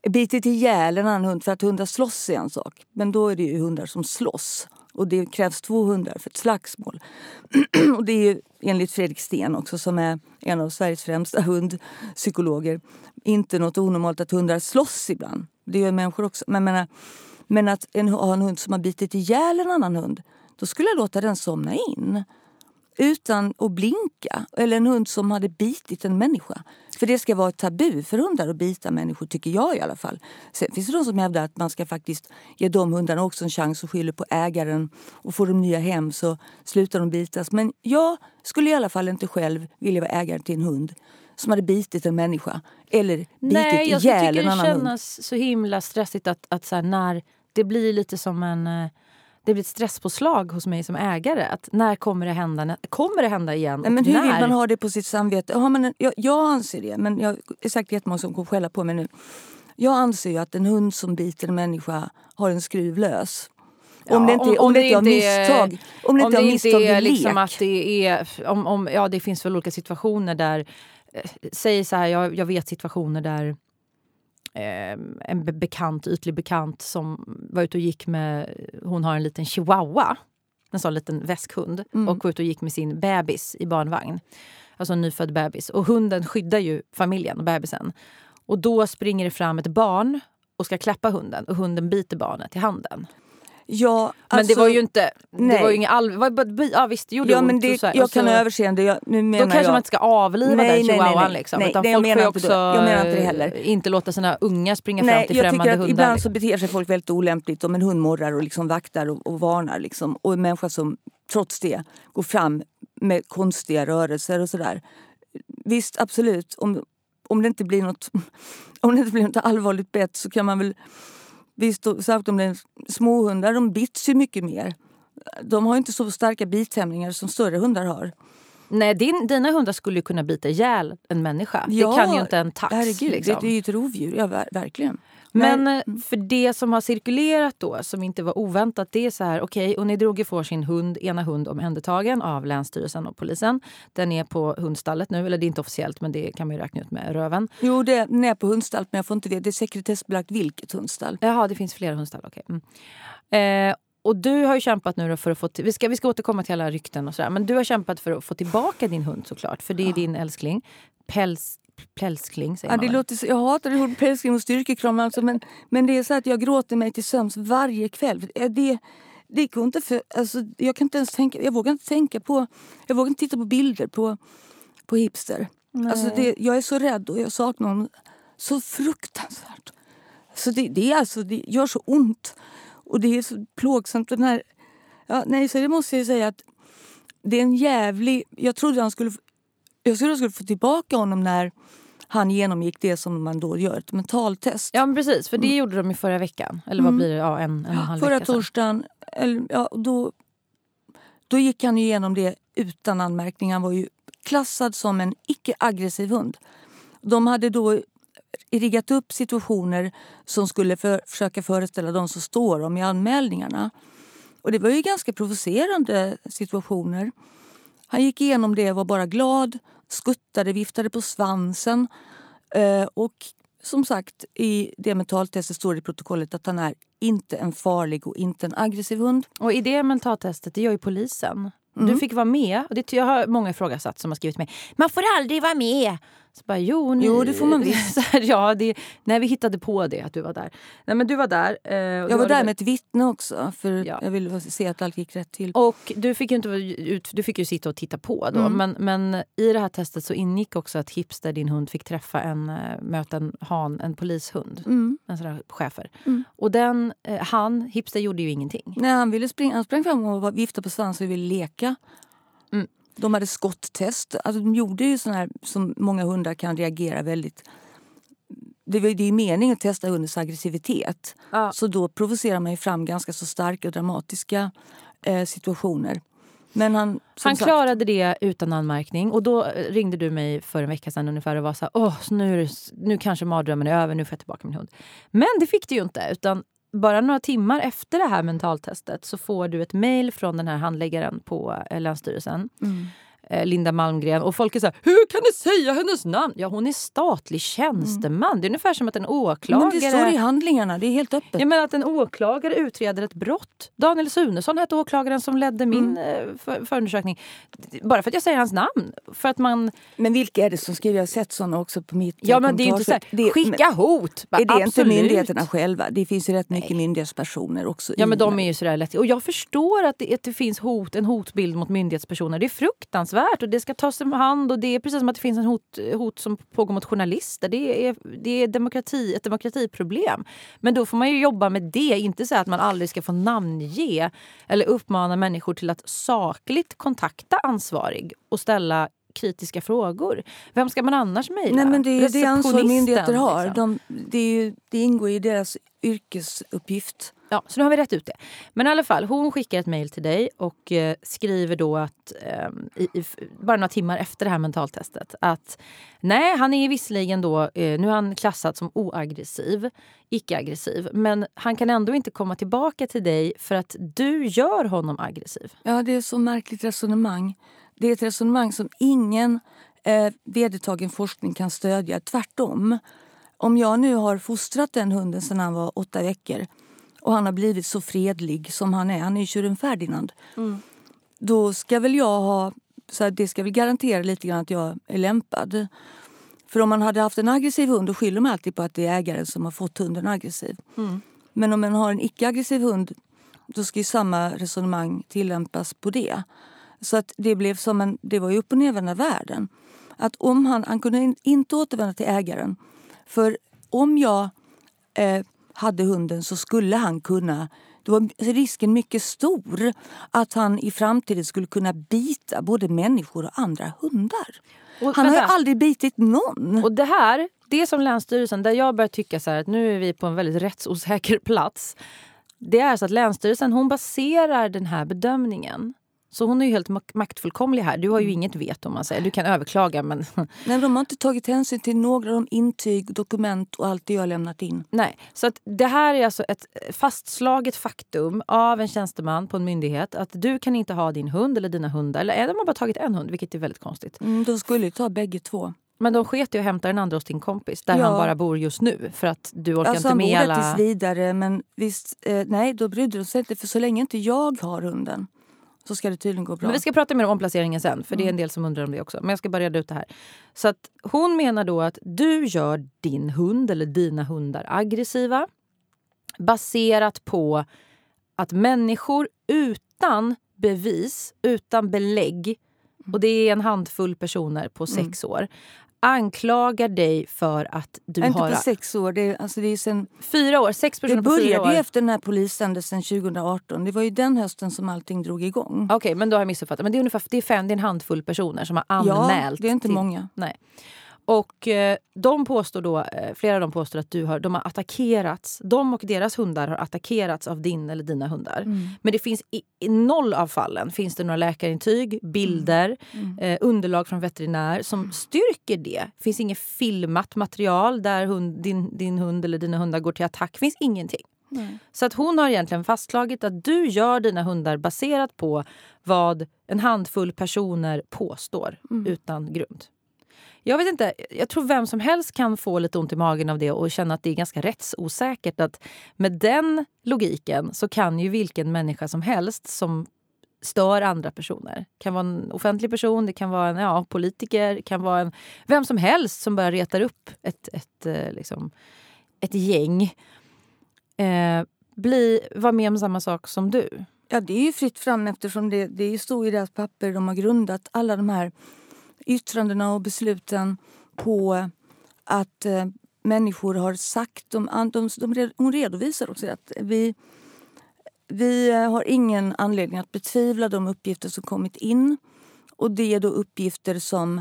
B: bitit ihjäl en annan hund för att hundar slåss är en sak. Men då är det ju hundar som slåss. Och det krävs två hundar för ett slagsmål. [clears throat] och det är ju enligt Fredrik Sten också som är en av Sveriges främsta hundpsykologer. Inte något onormalt att hundar slåss ibland. Det gör människor också. Men, menar, men att en, ha en hund som har bitit ihjäl en annan hund. Då skulle jag låta den somna in utan att blinka. Eller en hund som hade bitit en människa. För det ska vara ett tabu för hundar att bita människor, tycker jag i alla fall. Sen finns det de som hävdar att man ska faktiskt ge de hundarna också en chans och skyller på ägaren. Och får de nya hem så slutar de bitas. Men jag skulle i alla fall inte själv vilja vara ägare till en hund som hade bitit en människa eller bitit
A: Nej,
B: ihjäl en annan hund.
A: Jag det känns så himla stressigt att, att så här, när det blir lite som en eh, det blir ett stresspåslag hos mig som ägare. Att när kommer det hända? Kommer det hända igen?
B: Nej, men hur
A: när?
B: vill man ha det på sitt samvete? Ja, men, jag, jag anser det, men jag är säkert jättemånga som kommer skälla på mig nu. Jag anser ju att en hund som biter en människa har en skruv lös. Ja, om det inte, om, om, om det inte är misstag. Om det inte är misstag är
A: liksom att det är... Om, om, ja, det finns väl olika situationer där... Eh, säg så här, jag, jag vet situationer där en bekant, ytlig bekant som var ute och gick med... Hon har en liten chihuahua, en sån liten väskhund mm. och var ute och gick med sin bebis i barnvagn. Alltså en nyfödd bebis. Och hunden skyddar ju familjen och bebisen. Och då springer det fram ett barn och ska klappa hunden och hunden biter barnet i handen.
B: Ja,
A: alltså, men det var ju inte... Nej. Det var ju inget all... Ja visst, det gjorde
B: ja, men det, ont. Jag kan ha överseende. Jag, nu menar
A: då kanske
B: jag,
A: man inte ska avliva nej, den chihuahuan. Nej, nej,
B: liksom,
A: nej,
B: utan nej, folk får också jag menar inte det heller.
A: inte låta sina unga springa nej, fram till främmande hundar.
B: Ibland så beter sig folk väldigt olämpligt om en hund morrar och liksom vaktar och, och varnar. Liksom. Och en människa som trots det går fram med konstiga rörelser och sådär. Visst, absolut. Om, om, det inte blir något, [laughs] om det inte blir något allvarligt bett så kan man väl Visst, är småhundar, de bits ju mycket mer. De har inte så starka bithämningar som större hundar har.
A: Nej, din, dina hundar skulle kunna bita ihjäl en människa.
B: Ja,
A: det kan ju inte en tax.
B: Herregud,
A: liksom.
B: det, det är ju ett rovdjur. Ja, ver- verkligen.
A: Men
B: Nej.
A: eh, för det som har cirkulerat då, som inte var oväntat, det är så här, okej, och ni drog ju får sin hund, ena hund omhändertagen av Länsstyrelsen och polisen. Den är på hundstallet nu, eller det är inte officiellt men det kan man ju räkna ut med röven.
B: Jo, det den är på hundstall, men jag får inte veta. Det är sekretessbelagt vilket hundstall.
A: Jaha, det finns flera hundstall, okej. Mm. Eh, och du har ju kämpat nu för att få... Till, vi, ska, vi ska återkomma till alla rykten och sådär. Men du har kämpat för att få tillbaka din hund såklart. För det är din älskling. Päls, pälskling säger
B: Ja,
A: man
B: det
A: väl?
B: låter så, jag hatar hund, pälskring och styrkekram, alltså, men, men det är så att jag gråter mig till sömns varje kväll. Eh, Det, det går inte för, alltså, jag, kan inte ens tänka, jag vågar inte tänka på... Jag vågar inte titta på bilder på, på hipster. Alltså det, jag är så rädd och jag saknar honom så fruktansvärt. Så det, det, är alltså, det gör så ont. Och det är så plågsamt. Den här, ja, nej, så det måste jag säga att det är en jävlig... Jag trodde han skulle... Jag jag skulle få tillbaka honom när han genomgick det som man då gör, ett mentaltest.
A: Ja, men precis. För det gjorde de ju förra veckan. Eller vad blir det? Ja, en, en halv
B: Förra
A: vecka sedan.
B: torsdagen, eller, ja, då, då gick han ju igenom det utan anmärkning. Han var ju klassad som en icke-aggressiv hund. De hade då riggat upp situationer som skulle för, försöka föreställa de som står om i anmälningarna. Och det var ju ganska provocerande situationer. Han gick igenom det, var bara glad, skuttade, viftade på svansen. Eh, och som sagt, i det mentaltestet står det i protokollet att han är inte en farlig och inte en aggressiv hund.
A: Och i det mentaltestet, det gör ju polisen.
B: Mm.
A: Du fick vara med. Och det, jag har många ifrågasatt som har skrivit mig. Man får aldrig vara med! Så bara, jo, ni,
B: Jo, det får man [laughs] visst.
A: Här, ja, det, nej, vi hittade på det, att du var där. Nej, men du var där. eh,
B: Jag var
A: det
B: där med ett vittne också för
A: Ja.
B: jag ville se att allt gick rätt till.
A: Och du fick ju, inte, ut, du fick ju sitta och titta på då.
B: Mm.
A: Men, men i det här testet så ingick också att Hipster, din hund, fick träffa en, eh, möta en han, en polishund.
B: Mm.
A: En sån där schäfer.
B: Mm.
A: Och den, eh, han, Hipster, gjorde ju ingenting.
B: Nej, han, ville springa, han sprang fram och var- viftade på svansen och ville leka. De hade skotttest. Alltså, de gjorde ju sån här som många hundar kan reagera väldigt... Det, var, det är meningen att testa hundens aggressivitet.
A: Ja.
B: Så då provocerar man ju fram ganska så starka och dramatiska eh, situationer. Men han...
A: Han
B: sagt,
A: klarade det utan anmärkning. Och då eh, ringde du mig för en vecka sedan ungefär och var så här, Åh, nu, nu kanske mardrömmen är över, nu får jag tillbaka min hund. Men det fick du ju inte. Utan bara några timmar efter det här mentaltestet så får du ett mejl från den här handläggaren på eh, Länsstyrelsen.
B: Mm
A: eh, Linda Malmgren. Och folk är så här, hur kan ni säga hennes namn? Ja, hon är statlig tjänsteman. Det är ungefär som att en åklagare...
B: Men det står i handlingarna, det är helt öppet.
A: Jag menar att en åklagare utreder ett brott. Daniel Sunesson hette åklagaren som ledde min
B: Mm.
A: eh, för, förundersökning. Bara för att jag säger hans namn. För att man...
B: Men vilka är det som skriver? Jag har sett såna också på mitt
A: Ja men det är inte så här.
B: Det-
A: skicka hot! Bara,
B: Är det inte
A: absolut.
B: myndigheterna själva? Det finns ju rätt mycket myndighetspersoner också.
A: Ja men de är ju sådär lätt. Och jag förstår att det, att det finns hot, en hotbild mot myndighetspersoner. Det är fruktansvärt och det ska tas om hand. Och det är precis som att det finns en hot, hot som pågår mot journalister. Det är, det är demokrati, ett demokratiproblem. Men då får man ju jobba med det. Inte så att man aldrig ska få namnge eller uppmana människor till att sakligt kontakta ansvarig och ställa kritiska frågor. Vem ska man annars mejla?
B: Nej men det är det ansvar myndigheter har.
A: liksom.
B: De, det, är det ingår i deras yrkesuppgift.
A: Ja, så nu har vi rätt ut det. Men i alla fall, hon skickar ett mejl till dig och eh, skriver då att eh, i, i, bara några timmar efter det här mentaltestet att nej, han är visserligen då, eh, nu är han klassad som oaggressiv, icke-aggressiv, men han kan ändå inte komma tillbaka till dig för att du gör honom aggressiv.
B: Ja, det är så märkligt resonemang. Det är ett resonemang som ingen eh, vedertagen forskning kan stödja. Tvärtom. Om jag nu har fostrat den hunden sedan han var åtta veckor och han har blivit så fredlig som han är, han är ju tjuren Ferdinand. Då ska väl jag ha, så här, det ska väl garantera lite grann att jag är lämpad. För om man hade haft en aggressiv hund då skyller man alltid på att det är ägaren som har fått hunden aggressiv. Men om man har en icke-aggressiv hund då ska ju samma resonemang tillämpas på det. Så att det blev som en, det var ju upp och nervända världen. Att om han, han kunde in- inte återvända till ägaren. För om jag eh, hade hunden så skulle han kunna då var risken mycket stor att han i framtiden skulle kunna bita både människor och andra hundar.
A: Och
B: han har ju aldrig bitit någon.
A: Och det här, det som Länsstyrelsen, där jag börjar tycka så här att nu är vi på en väldigt rättsosäker [laughs] plats. Det är så att Länsstyrelsen hon baserar den här bedömningen Så hon är ju helt mak- maktfullkomlig här. Du har ju inget veto om man säger. Du kan överklaga men [laughs]
B: Nej, de har inte tagit hänsyn till några av intyg, dokument och allt det jag har lämnat in.
A: nej. Så att det här är alltså ett fastslaget faktum av en tjänsteman på en myndighet att du kan inte ha din hund eller dina hundar. Eller de har bara tagit en hund, vilket är väldigt konstigt.
B: Mm, de skulle ju ta bägge två.
A: Men de sket i att hämta den andra hos din kompis där
B: Ja.
A: han bara bor just nu. För att du orkar
B: Alltså
A: inte
B: han bor
A: med alla...
B: tills vidare men visst, eh, nej då brydde de sig inte för så länge inte jag har hunden så ska det tydligen gå bra.
A: Men vi ska prata mer om omplaceringen sen, för det är en del som undrar om det också. Men jag ska bara reda ut det här. Så att hon menar då att du gör din hund eller dina hundar aggressiva baserat på att människor utan bevis, utan belägg och det är en handfull personer på sex år anklagar dig för att du
B: inte
A: har...
B: på sex år, det, är- alltså det är sen,
A: Fyra år, sex personer
B: det
A: på fyra
B: började
A: år.
B: ju efter den här polishändelsen 2018. Det var ju den hösten som allting drog igång.
A: Okej, men då har jag missuppfattat. Men det är ungefär det är fem, det är en handfull personer som har anmält.
B: ja, det är inte
A: till-
B: många.
A: Nej. Och eh, de påstår då, eh, flera av dem påstår att du har, de har attackerats. De och deras hundar har attackerats av din eller dina hundar.
B: Mm.
A: Men det finns i, i noll av fallen finns det några läkarintyg, bilder,
B: Mm.
A: eh, underlag från veterinär som styrker det. Det finns inget filmat material där hund, din, din hund eller dina hundar går till attack. Finns ingenting. Så att hon har egentligen fastslagit att du gör dina hundar baserat på vad en handfull personer påstår utan grund. Jag vet inte, jag tror vem som helst kan få lite ont i magen av det och känna att det är ganska rättsosäkert. Att med den logiken så kan ju vilken människa som helst som stör andra personer. Det kan vara en offentlig person, det kan vara en ja, politiker, det kan vara en, vem som helst som bara retar upp ett, ett, eh, liksom, ett gäng. Eh, bli, vara med om samma sak som du.
B: Ja, det är ju fritt fram eftersom det, det står i deras papper. De har grundat alla de här yttrandena och besluten på att eh, människor har sagt... De, de, de, hon redovisar också att vi, vi eh, har ingen anledning att betvivla de uppgifter som kommit in. Och Det är då uppgifter som,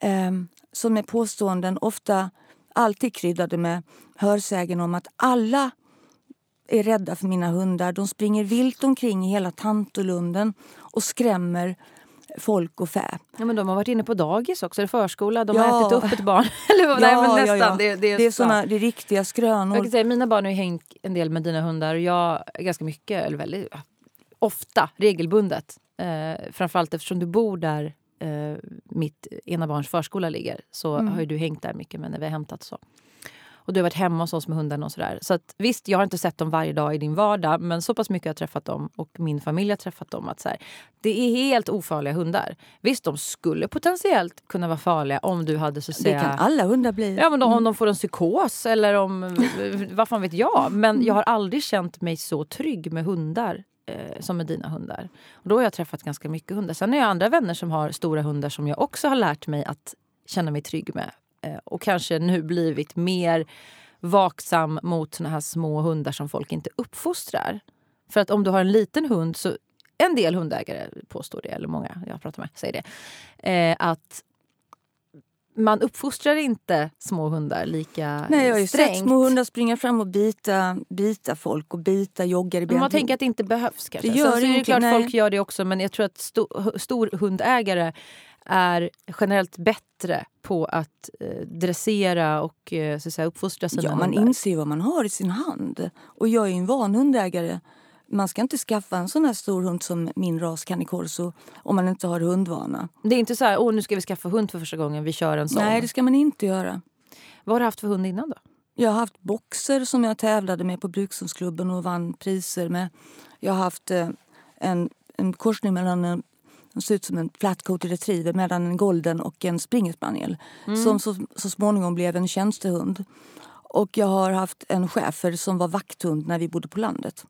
B: eh, som är påståenden, ofta alltid kryddade med hörsägen om att alla är rädda för mina hundar. De springer vilt omkring i hela Tantolunden och skrämmer folk och fä.
A: Ja, men de har varit inne på dagis också, eller förskola. De
B: Ja.
A: har ätit upp ett barn. [laughs] eller, vad- nej, men nästan. Det, det,
B: det är,
A: så.
B: såna, det är riktiga skrönor.
A: Jag kan säga, mina barn har hängt en del med dina hundar och jag ganska mycket, eller väldigt ofta, regelbundet. Eh, framförallt eftersom du bor där eh, mitt ena barns förskola ligger så
B: Mm.
A: har ju du hängt där mycket med när vi har hämtat så. Och du har varit hemma hos oss med hundarna och sådär. Så att, visst, jag har inte sett dem varje dag i din vardag men så pass mycket har jag träffat dem och min familj har träffat dem att så här, det är helt ofarliga hundar. Visst, de skulle potentiellt kunna vara farliga om du hade så att
B: det
A: säga...
B: kan alla hundar bli.
A: Ja, men då, om de får en psykos eller om... [laughs] vad fan vet jag? Men jag har aldrig känt mig så trygg med hundar eh, som med dina hundar. Och då har jag träffat ganska mycket hundar. Sen har jag andra vänner som har stora hundar som jag också har lärt mig att känna mig trygg med. Eh, och kanske nu blivit mer vaksam mot såna här små hundar som folk inte uppfostrar. För att om du har en liten hund så... En del hundägare påstår det, eller många jag pratar med säger det. Eh, att man uppfostrar inte små hundar lika
B: Nej, jag har ju
A: strängt.
B: sett små hundar springa fram och bita, bita folk och bita joggare i
A: Men man tänker att det inte behövs kanske.
B: Det gör
A: Sen så är det klart
B: nej.
A: folk gör det också men jag tror att sto, storhundägare är generellt bättre på att eh, dressera och eh, så att säga, uppfostra sina
B: Ja, man
A: hundar.
B: inser vad man har i sin hand. Och jag är en van hundägare. Man ska inte skaffa en sån här stor hund som min ras Cane Corso om man inte har hundvana.
A: Det är inte så här, åh nu ska vi skaffa hund för första gången, vi kör en sån.
B: Nej, det ska man inte göra.
A: Vad har du haft för hund innan då?
B: Jag har haft boxer som jag tävlade med på Brukshundsklubben och vann priser med. Jag har haft eh, en, en korsning mellan en den ser ut som en flatcoated retriever mellan en golden och en springerspaniel som så, så småningom blev en tjänstehund. Och jag har haft en schäfer som var vakthund när vi bodde på landet.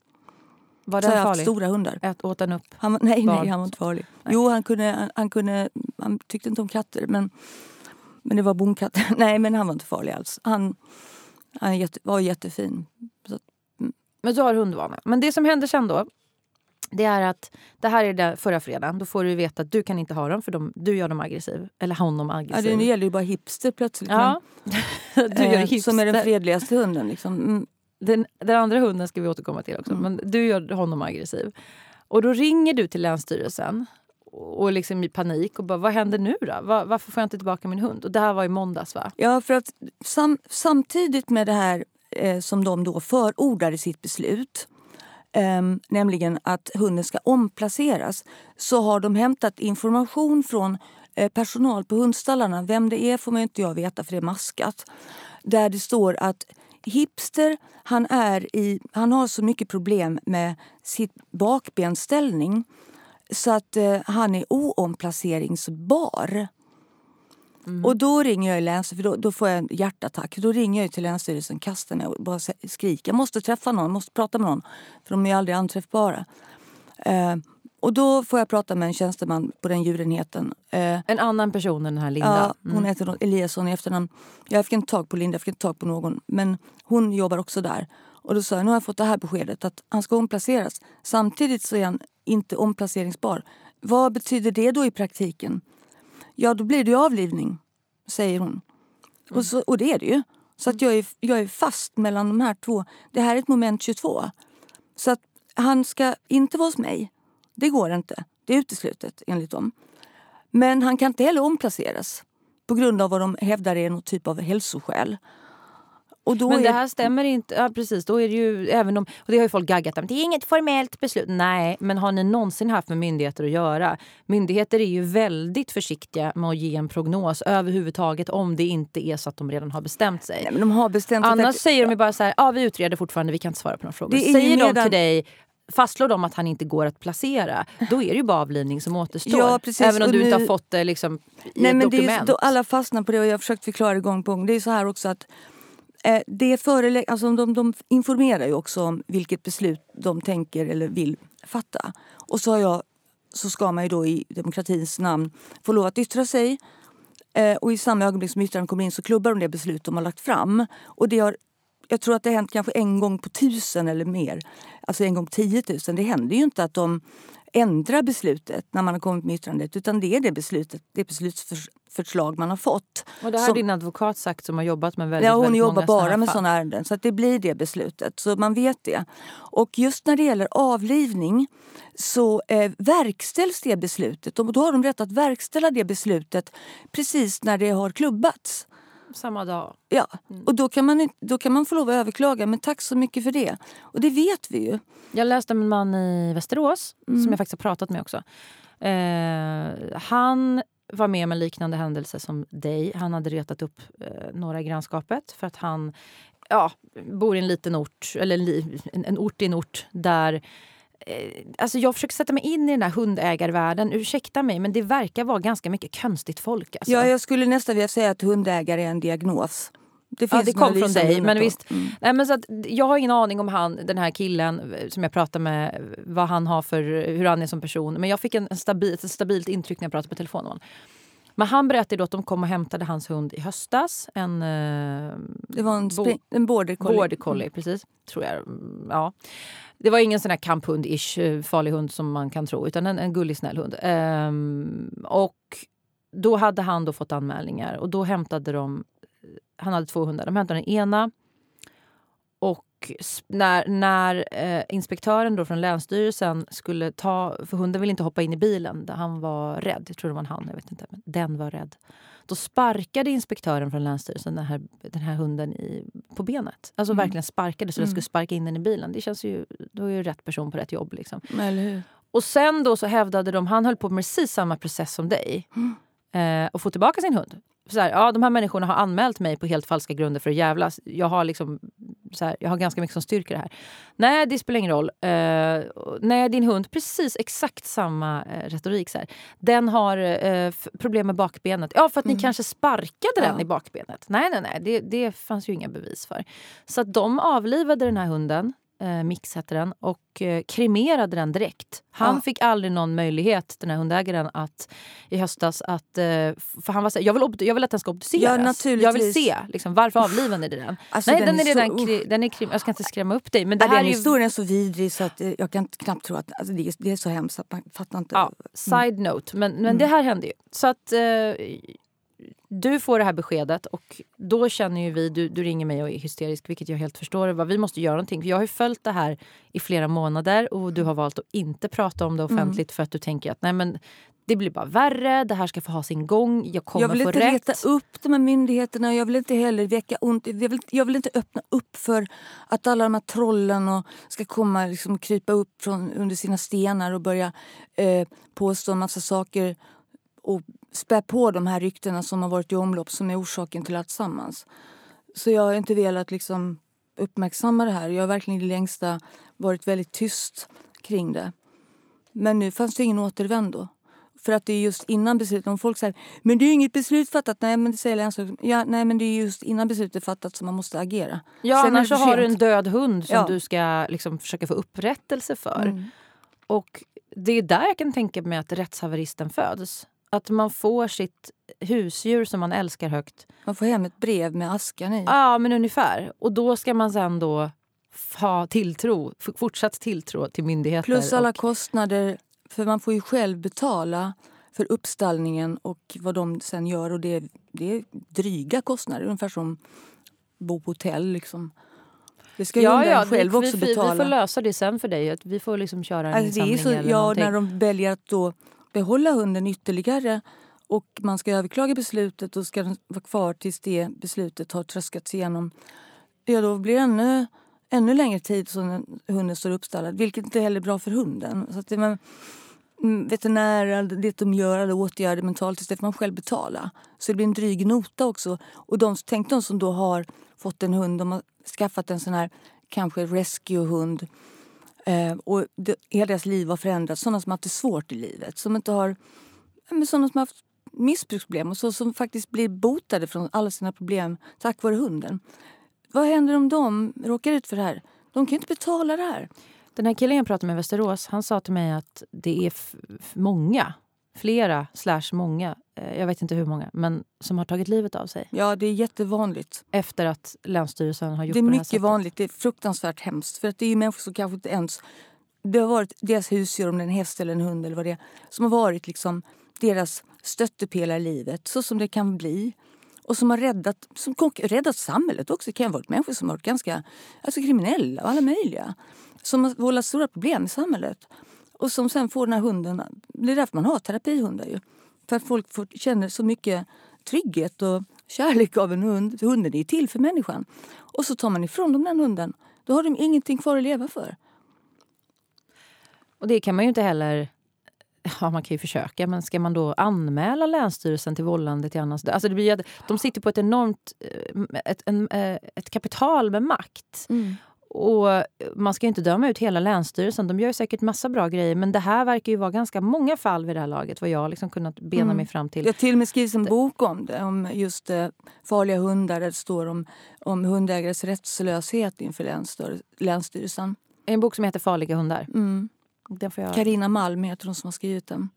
A: Var
B: Så har
A: den
B: jag haft
A: farlig?
B: stora hundar.
A: Ät, åt den upp?
B: Han, nej,
A: Barn.
B: nej, han var inte farlig. Jo, han, kunde, han, han, kunde, han tyckte inte om katter, men, men det var bonkatter. [laughs] Nej, men han var inte farlig alls. Han, han jätte, var jättefin. Så, att-
A: Men du har hundvana. Men det som händer sen då, det är att det här är det förra fredagen. Då får du veta att du kan inte ha dem för de, du gör dem aggressiv. Eller honom
B: ja,
A: aggressiv.
B: det gäller ju bara hipster plötsligt.
A: Ja.
B: men, [laughs]
A: du gör
B: eh,
A: hipster.
B: som är den fredligaste hunden. Liksom. Mm.
A: Den, den andra hunden ska vi återkomma till också. Men du gör honom aggressiv. Och då ringer du till Länsstyrelsen och liksom i panik och bara vad händer nu då? Var, varför får jag inte tillbaka min hund? Och det här var i måndags va?
B: Ja, för att sam, samtidigt med det här eh, som de då förordar i sitt beslut eh, nämligen att hunden ska omplaceras så har de hämtat information från eh, personal på hundstallarna. Vem det är får man inte jag veta för det är maskat. Där det står att Hipster han, är i, han har så mycket problem med sitt bakbenställning så att eh, han är oomplaceringsbar. Mm. Och då ringer jag länsstyrelsen, för då, då, får jag en hjärtattack. Då ringer jag till Länsstyrelsen, kastar mig och bara skriker. Jag måste träffa någon, måste prata med någon. För de är aldrig anträffbara. Eh, och då får jag prata med en tjänsteman på den djurenheten.
A: Eh, en annan person än den här Linda?
B: Ja, hon mm. heter Eliasson i efternamn. Jag fick inte tag på Linda, jag fick inte tag på någon. Men hon jobbar också där. Och då sa jag, nu har jag fått det här beskedet att han ska omplaceras. Samtidigt så är han inte omplaceringsbar. Vad betyder det då i praktiken? Ja, då blir det ju avlivning, säger hon. Mm. Och, så, och det är det ju. Så att jag är, jag är fast mellan de här två. Det här är ett moment 22. Så att han ska inte vara hos mig. Det går inte. Det är uteslutet enligt dem. Men han kan inte heller omplaceras på grund av vad de hävdar är någon typ av hälsoskäl
A: men det här stämmer inte. Ja, precis. Då är det ju, även om, och det har ju folk gaggat om. Det är inget formellt beslut. Nej, men har ni någonsin haft med myndigheter att göra? Myndigheter är ju väldigt försiktiga med att ge en prognos överhuvudtaget om det inte är så att de redan har bestämt sig.
B: Nej, men de har bestämt
A: Annars att... säger de ju bara så här, ja vi utreder fortfarande, vi kan inte svara på några frågor. Säger de till dig, fastslår de att han inte går att placera, då är det ju bara avlivning som återstår. Ja. Även om du nu... inte har fått det liksom, i Nej, ett men dokument.
B: Det är, alla fastnar på det och jag har försökt förklara det gång på gång. Det är så här också att Eh, det förelä- alltså de, de informerar ju också om vilket beslut de tänker eller vill fatta. Och så, har jag, så ska man ju då i demokratins namn få lov att yttra sig. Eh, och i samma ögonblick som yttrandet kommer in så klubbar de det beslut de har lagt fram. Och det har, jag tror att det har hänt kanske en gång på tusen eller mer. Alltså en gång tiotusen. Det händer ju inte att de ändrar beslutet när man har kommit med yttrandet utan det är det beslutet, det beslutsförslag man har fått.
A: Och det har
B: som,
A: din advokat sagt som har jobbat med väldigt,
B: Ja, hon
A: väldigt
B: jobbar bara med sådana ärenden så det blir det beslutet. Så man vet det. Och just när det gäller avlivning så eh, verkställs det beslutet och då har de rätt att verkställa det beslutet precis när det har klubbats
A: samma dag.
B: Ja, mm. och då kan, man, då kan man få lov att överklaga. Men tack så mycket för det. Och det vet vi ju.
A: Jag läste om en man i Västerås, mm. som jag faktiskt har pratat med också. Eh, han var med om en liknande händelse som dig. Han hade retat upp eh, några i grannskapet för att han ja, bor i en liten ort, eller en, en ort i en ort där eh, alltså jag försöker sätta mig in i den här hundägarvärlden. Ursäkta mig, men det verkar vara ganska mycket konstigt folk. Alltså.
B: Ja, jag skulle nästan vilja säga att hundägare är en diagnos.
A: Det, ja, det kom från dig. Men visst, mm. nej, men så att, jag har ingen aning om han, den här killen som jag pratar med, vad han har för, hur han är som person. Men jag fick en, stabil, ett stabilt intryck när jag pratade på telefon med. Men han berättade att de kom och hämtade hans hund i höstas. En, eh,
B: det var en, bo, en border collie.
A: Border collie, precis. Tror jag. Ja. Det var ingen sån här kamphund-ish eh, farlig hund som man kan tro, utan en, en gullig snäll hund. Ehm, och då hade han då fått anmälningar och då hämtade de... Han hade två hundar. De hämtade den ena och när, när eh, inspektören då från Länsstyrelsen skulle ta... För hunden ville inte hoppa in i bilen. Han var rädd. Jag tror det var en han. Jag vet inte. Men den var rädd. Då sparkade inspektören från Länsstyrelsen den här, den här hunden i, på benet. Alltså mm. verkligen sparkade så mm. den skulle sparka in den i bilen. Det känns ju, då är ju rätt person på rätt jobb. Liksom. Och sen då så hävdade de, han höll på med precis samma process som dig. Mm. Eh, och få tillbaka sin hund så här, ja, de här människorna har anmält mig på helt falska grunder för att jävlas. Jag har, liksom, så här, jag har ganska mycket som styrker det här. Nej, det spelar ingen roll. Uh, nej, din hund, precis exakt samma uh, retorik. Så här. Den har uh, problem med bakbenet. Ja, för att mm. ni kanske sparkade ja. den i bakbenet. Nej, nej, nej. Det, det fanns ju inga bevis för. Så att de avlivade den här hunden eh, Mix hette den, och eh, kremerade den direkt. Han ja. fick aldrig någon möjlighet, den här hundägaren, att i höstas att... Eh, för han var så, jag, vill, jag vill att den ska obduceras. Ja, jag vill se liksom, varför avlivade ni den? Alltså, Nej, den, den är redan kri, den är krim, Jag ska inte skrämma upp dig. Men det
B: ja,
A: här
B: den är historien är så vidrig så att eh, jag kan knappt tro att alltså, det, är, det är så hemskt att man fattar inte.
A: Ja, side note, men, men mm. det här hände ju. Så att... Eh, du får det här beskedet och då känner ju vi, du, du ringer mig och är hysterisk vilket jag helt förstår. Vi måste göra någonting. Jag har ju följt det här i flera månader och du har valt att inte prata om det mm. offentligt mm. för att du tänker att nej men det blir bara värre, det här ska få ha sin gång, jag kommer
B: få rätt.
A: Jag
B: vill inte reta upp de här myndigheterna, jag vill inte heller väcka ont. Jag vill, jag vill inte öppna upp för att alla de här trollen och ska komma liksom, krypa upp från, under sina stenar och börja eh, påstå en massa saker och spä på de här ryktena som har varit i omlopp som är orsaken till allt sammans. Så jag har inte velat liksom uppmärksamma det här. Jag har verkligen i det längsta varit väldigt tyst kring det. Men nu fanns det ingen återvändo. För att det är just innan beslutet. Om folk säger men det är inget beslut fattat. Nej men det säger länsstyrelsen. Ja, nej men det är just innan beslutet fattat som man måste agera.
A: Ja Sen annars så har du en död hund som ja. du ska liksom försöka få upprättelse för. Mm. Och det är där jag kan tänka mig att rättshaveristen föds. Att man får sitt husdjur som man älskar högt.
B: Man får hem ett brev med askan i.
A: Ja, men ungefär. Och då ska man sen då ha tilltro, fortsatt tilltro till myndigheter.
B: Plus alla och... kostnader, för man får ju själv betala för uppstallningen och vad de sen gör. Och det, det är dryga kostnader, ungefär som bo på hotell. Liksom. Det ska ja, ja, själv vi, också betala.
A: Vi får lösa det sen för dig. Vi får liksom köra en alltså,
B: insamling
A: så, eller
B: Ja,
A: någonting.
B: när de väljer att då behålla hunden ytterligare och man ska överklaga beslutet och ska den vara kvar tills det beslutet har tröskats igenom. Ja, då blir det ännu, ännu längre tid som hunden står uppstallad, vilket inte heller är bra för hunden. Så att det, man, mm, veterinärer, det de gör, alla åtgärder mentalt, det får man själv betala. Så det blir en dryg nota också. Och de, tänk de som då har fått en hund, de har skaffat en sån här kanske rescue-hund Eh, och det, hela deras liv har förändrats. Sådana som har haft det svårt i livet. Som inte har, men sådana som har haft missbruksproblem och så, som faktiskt blir botade från alla sina problem tack vare hunden. Vad händer om de råkar ut för det här? De kan ju inte betala det här.
A: Den här killen jag pratade med i Västerås han sa till mig att det är många flera, slash många, eh, jag vet inte hur många, men som har tagit livet av sig.
B: Ja, det är jättevanligt.
A: Efter att Länsstyrelsen har gjort
B: det är
A: det
B: här mycket vanligt. Det är fruktansvärt hemskt. För att det är människor som kanske inte ens... Det har varit deras husdjur, om det är en häst eller en hund eller vad det är, som har varit liksom deras stöttepelare i livet, så som det kan bli. Och som har räddat, som räddat samhället också. Det kan vara människor som har varit ganska alltså kriminella och alla möjliga. Som har vållat stora problem i samhället. Och som sen får den här hunden. Det är därför man har terapihundar ju. För att folk får, känner så mycket trygghet och kärlek av en hund. Hunden är till för människan. Och så tar man ifrån dem den hunden. Då har de ingenting kvar att leva för.
A: Och det kan man ju inte heller... Ja, man kan ju försöka, men ska man då anmäla Länsstyrelsen till vållande till annans alltså det blir, De sitter på ett enormt eh, ett, en, eh, ett kapital med makt. Mm. Och man ska inte döma ut hela Länsstyrelsen. De gör säkert massa bra grejer. Men det här verkar ju vara ganska många fall vid det här laget. Vad jag liksom kunnat bena mm. mig fram till.
B: Jag har till och med skrivit en bok om det. Om just eh, farliga hundar. Där det står om, om hundägares rättslöshet inför Länsstyrelsen.
A: En bok som heter Farliga hundar.
B: Mm. Carina jag... Malm heter hon som har skrivit den.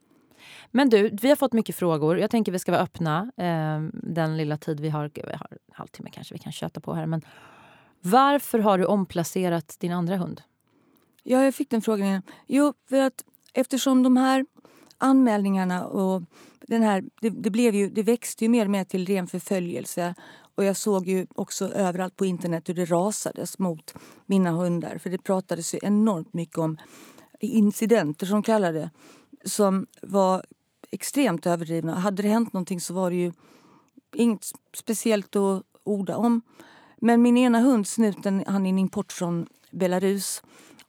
A: Men du, vi har fått mycket frågor. Jag tänker vi ska vara öppna eh, den lilla tid vi har. Vi har en halvtimme kanske vi kan köta på här. Men varför har du omplacerat din andra hund?
B: Ja, jag fick den frågan. Jo, för att eftersom de här anmälningarna och den här, det, det, blev ju, det växte ju mer och mer till ren förföljelse. Och jag såg ju också överallt på internet hur det rasades mot mina hundar. För det pratades ju enormt mycket om incidenter som kallade det. Som var extremt överdrivna. Hade det hänt någonting så var det ju inget speciellt att orda om. Men min ena hund, Snuten, han är en import från Belarus.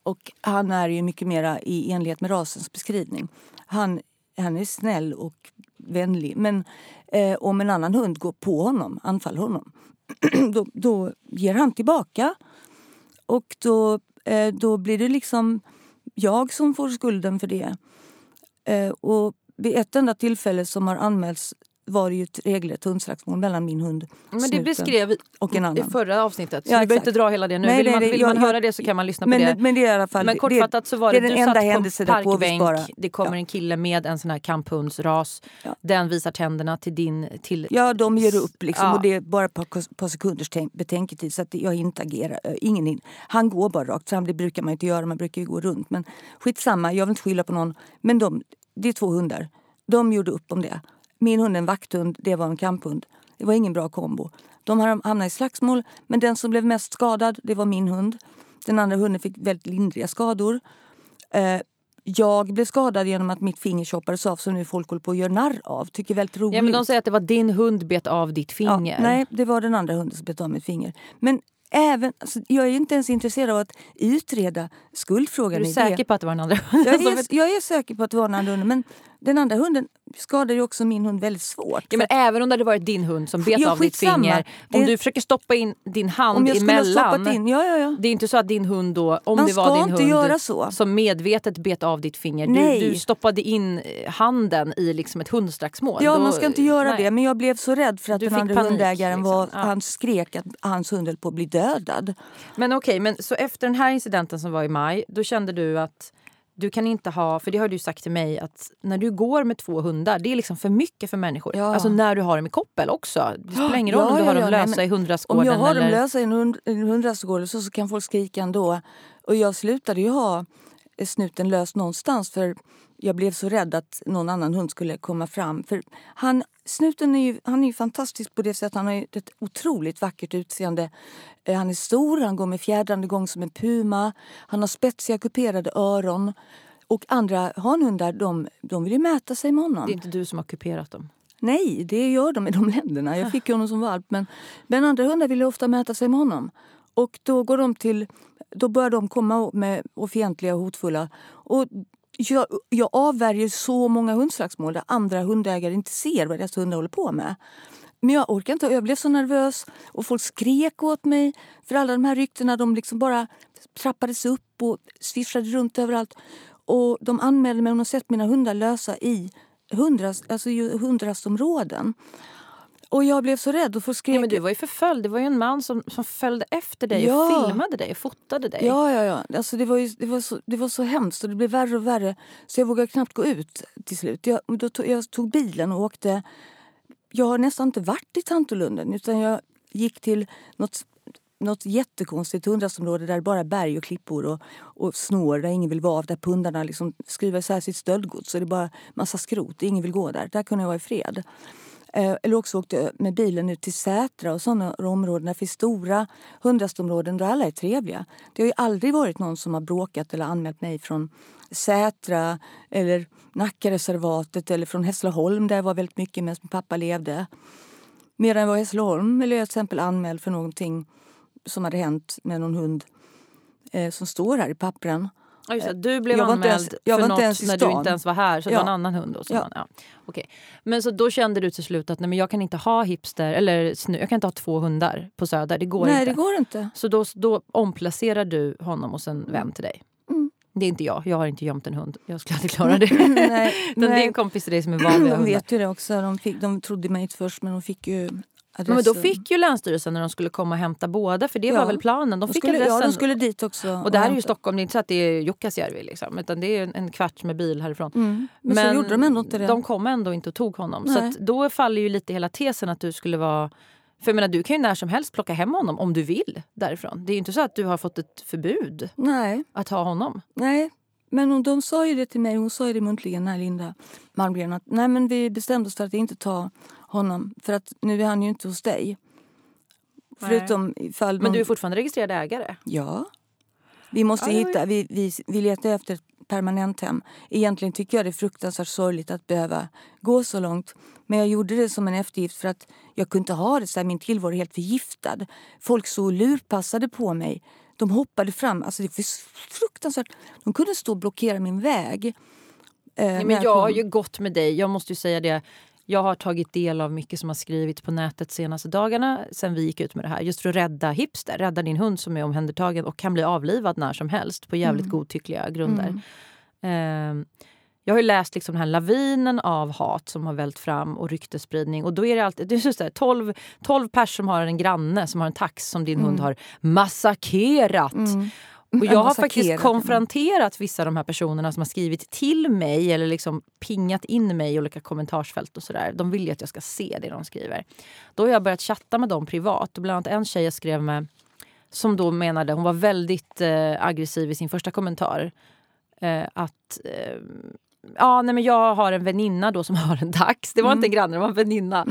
B: Och han är ju mycket mer i enlighet med rasens beskrivning. Han, han är snäll och vänlig. Men eh, om en annan hund går på honom, anfaller honom, [clears throat] då, då ger han tillbaka. Och då, eh, då blir det liksom jag som får skulden för det. Eh, och vid ett enda tillfälle som har anmälts var det ju ett regelrätt hundslagsmål mellan min hund
A: Men det beskrev
B: och en annan.
A: i förra avsnittet. Så ja, vi behöver inte dra hela det nu. Nej, vill man, vill man jag, höra det så kan man lyssna
B: men,
A: på det.
B: Men, det är i alla fall,
A: men kortfattat så var det,
B: det
A: den
B: enda händelsen
A: på parkbänk, det kommer ja. en kille med en sån här kamphundsras. Ja. Den visar tänderna till din... Till,
B: ja, de ger upp liksom. Ja. Och det är bara ett par, par sekunders betänketid så att jag inte agerar. Ingen Han går bara rakt fram. Det brukar man inte göra. Man brukar ju gå runt. Men skitsamma, jag vill inte skylla på någon. Men de, det är två hundar. De gjorde upp om det. Min hund en vakthund, det var en kamphund. Det var ingen bra kombo. De hamnade i slagsmål, men den som blev mest skadad det var min hund. Den andra hunden fick väldigt lindriga skador. Eh, jag blev skadad genom att mitt finger choppades av som nu folk håller på att göra narr av. Tycker väldigt roligt.
A: Ja, men de säger att det var din hund bet av ditt finger.
B: Ja, nej, det var den andra hunden som bet av mitt finger. Men även, alltså, jag är inte ens intresserad av att utreda skuldfrågan.
A: Är du säker
B: det.
A: på att det var den andra hunden?
B: Jag är, jag är säker på att det var den andra hunden. Men den andra hunden skadade ju också min hund väldigt svårt.
A: Ja, men även om det hade varit din hund som bet ja, av ditt finger. Om du försöker stoppa in din hand emellan.
B: In, ja, ja, ja.
A: Det är inte så att din hund då, om
B: Man
A: det var din hund som medvetet bet av ditt finger. Du, du, stoppade in eh, handen i liksom ett hundslagsmål.
B: Ja,
A: då,
B: man ska inte göra nej. det. Men jag blev så rädd för att du den andra
A: panik,
B: hundägaren
A: liksom.
B: var,
A: ja.
B: han skrek att hans hund höll på att bli dödad.
A: Men okej, okay, men så efter den här incidenten som var i maj, då kände du att du kan inte ha, för det har du sagt till mig att när du går med två hundar, det är liksom för mycket för människor. Ja. Alltså när du har dem i koppel också. Det spelar ingen roll ja, om du har ja, dem lösa nej, i hundrastgården.
B: Om jag har
A: eller...
B: dem lösa i en hundrastgård så, så kan folk skrika ändå. Och jag slutade ju ha snuten lös någonstans för jag blev så rädd att någon annan hund skulle komma fram. För han, snuten är ju, han är ju fantastisk på det sättet. Han har ett otroligt vackert utseende. Eh, han är stor, han går med fjädrande gång som en puma. Han har spetsiga kuperade öron. Och andra hanhundar de, de vill ju mäta sig med honom.
A: Det är inte du som har kuperat dem?
B: Nej, det gör de i de länderna. Jag fick honom som valp. Men, men andra hundar vill ofta mäta sig med honom. Och då går de till då börjar de komma med och fientliga och hotfulla. Och jag, jag avvärjer så många hundslagsmål där andra hundägare inte ser vad deras hundar håller på med. Men jag orkar inte. Jag blev så nervös och folk skrek åt mig. För alla de här ryktena de liksom bara trappades upp och svischade runt överallt. Och de anmälde mig om de sett mina hundar lösa i hundras, alltså hundrastområden. Och jag blev så rädd och få
A: Ja, men du var ju förföljd. Det var ju en man som, som följde efter dig
B: ja.
A: och filmade dig och fotade dig.
B: Ja, ja, ja. Alltså, det, var ju, det, var så, det var så hemskt och det blev värre och värre. Så jag vågade knappt gå ut till slut. Jag, då tog, jag tog bilen och åkte. Jag har nästan inte varit i Tantolunden utan jag gick till något något jättekonstigt hundrastområde där bara berg och klippor och, och snår där ingen vill vara. Där pundarna liksom skruvar isär sitt stöldgods. Så det är bara massa skrot. Ingen vill gå där. Där kunde jag vara i fred. Eh, eller också åkte jag med bilen ut till Sätra och sådana områden. Där finns stora hundrastområden där alla är trevliga. Det har ju aldrig varit någon som har bråkat eller anmält mig från Sätra eller Nackareservatet eller från Hässleholm där jag var väldigt mycket medan min pappa levde. Medan jag var i Hässleholm eller jag till exempel anmäld för någonting som hade hänt med någon hund eh, som står här i pappren.
A: Just det. Du blev jag anmäld ens, för något när du inte ens var här. Så ja. det var en annan hund då? Som ja. Man, ja. Okay. Men så då kände du till slut att nej, men jag kan inte ha hipster eller snö, jag kan inte ha två hundar på Söder. Det går
B: nej,
A: inte.
B: det går inte.
A: Så då, då omplacerar du honom hos en vän till dig?
B: Mm.
A: Det är inte jag. Jag har inte gömt en hund. Jag skulle aldrig klara det. [laughs] nej, [laughs] det är en kompis till dig som är van vid [clears throat]
B: De vet ju det också. De, fick, de trodde mig inte först men de fick ju
A: Adressen. Men då fick ju Länsstyrelsen när de skulle komma och hämta båda, för det ja. var väl planen. De,
B: de
A: fick
B: skulle,
A: adressen.
B: Ja, de skulle dit också.
A: Och, och det här är ju Stockholm, det är inte så att det är Jukkasjärvi liksom, utan det är en kvart med bil härifrån.
B: Mm. Men, Men, så gjorde de ändå inte det.
A: De kom ändå inte och tog honom. Nej. Så då faller ju lite hela tesen att du skulle vara för jag menar, du kan ju när som helst plocka hem honom om du vill därifrån. Det är ju inte så att du har fått ett förbud
B: Nej.
A: att ha honom.
B: Nej, men hon, de sa ju det till mig, hon sa ju det muntligen, här Linda Malmgren, att nej men vi bestämde oss för att inte ta honom för att nu är han ju inte hos dig. Förutom ifall
A: Men du är fortfarande registrerad ägare?
B: Ja. Vi måste ja, hitta, vi, vi, vi letar efter ett permanent hem. Egentligen tycker jag det är fruktansvärt sorgligt att behöva gå så långt. Men jag gjorde det som en eftergift för att jag kunde inte ha det så här, min tillvaro helt förgiftad. Folk så lurpassade på mig. De hoppade fram. Alltså det var fruktansvärt. De kunde stå och blockera min väg. Eh,
A: Nej, men jag har ju gått med dig. Jag måste ju säga det. Jag har tagit del av mycket som har skrivits på nätet senaste dagarna sen vi gick ut med det här. Just för att rädda hipster, rädda din hund som är omhändertagen och kan bli avlivad när som helst på jävligt mm. godtyckliga grunder. Mm. Eh, jag har läst liksom den här lavinen av hat som har vält fram och ryktespridning. Och då är det alltid det är just det, 12, 12 pers som har en granne som har en tax som din mm. hund har massakrerat. Mm. Och jag har faktiskt konfronterat vissa av de här personerna som har skrivit till mig eller liksom pingat in mig i olika kommentarsfält och sådär. De vill ju att jag ska se det de skriver. Då har jag börjat chatta med dem privat. Och bland annat en tjej jag skrev med som då menade, hon var väldigt eh, aggressiv i sin första kommentar, eh, att eh, ja, nej, men jag har en väninna då som har en tax. Det var inte en granne, det var en väninna.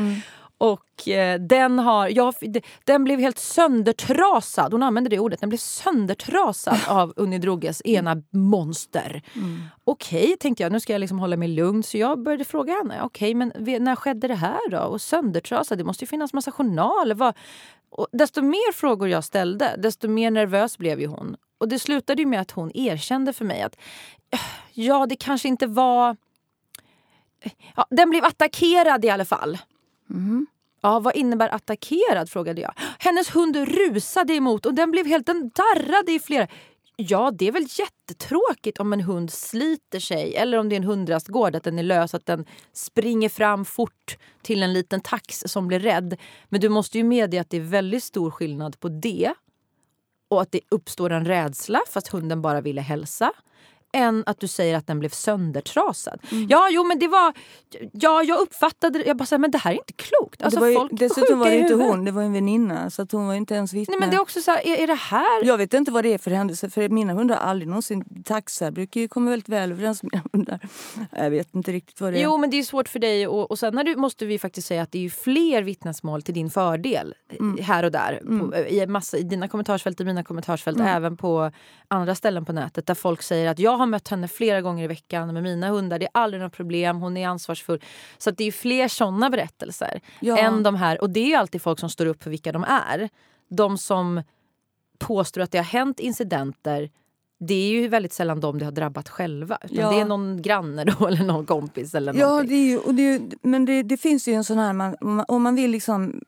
A: Och eh, den, har, jag, d- den blev helt söndertrasad. Hon använde det ordet. Den blev söndertrasad [laughs] av Unni Droges ena monster. Okej, tänkte jag. Nu ska jag liksom hålla mig lugn. Så jag började fråga henne. Okej, men vi- när skedde det här då? Och söndertrasad? Det måste ju finnas massa journaler. Vad? Och desto mer frågor jag ställde, desto mer nervös blev ju hon. Och det slutade ju med att hon erkände för mig att "Eh, ja, det kanske inte var... Ja, den blev attackerad i alla fall. Mm-hmm. Ja, vad innebär attackerad? frågade jag. Hennes hund rusade emot och den blev helt den darrade i flera... Ja, det är väl jättetråkigt om en hund sliter sig eller om det är en hundrastgård, att den är lös, att den springer fram fort till en liten tax som blir rädd. Men du måste ju medge att det är väldigt stor skillnad på det och att det uppstår en rädsla fast hunden bara ville hälsa än att du säger att den blev söndertrasad.
B: Mm.
A: Ja, jo men det var... Ja, jag uppfattade det. Jag bara så här, men det här är inte klokt. Alltså,
B: det var ju,
A: folk
B: dessutom var det inte hon, det var en väninna. Så att hon var inte ens vittne.
A: Nej, men det är också så här, är, är det här...
B: Jag vet inte vad det är för händelse. För mina hundar har aldrig någonsin taxar. Brukar ju komma väldigt väl överens med mina hundar. Jag vet inte riktigt vad det är.
A: Jo, men det är svårt för dig. Och, och sen när du, måste vi faktiskt säga att det är fler vittnesmål till din fördel
B: Mm.
A: här och där. På, i, massa, I dina kommentarsfält, i mina kommentarsfält,
B: Mm.
A: även på andra ställen på nätet. Där folk säger att jag har mött henne flera gånger i veckan med mina hundar. Det är aldrig något problem, hon är ansvarsfull. Så det är fler såna berättelser
B: Ja.
A: än de här. Och det är alltid folk som står upp för vilka de är. De som påstår att det har hänt incidenter det är ju väldigt sällan de det har drabbat själva.
B: Ja.
A: Det är någon granne då, [laughs] eller någon kompis. Eller
B: Ja,
A: någonting.
B: det är ju, och det är, men det, det finns ju en sån här... Man- om man vill liksom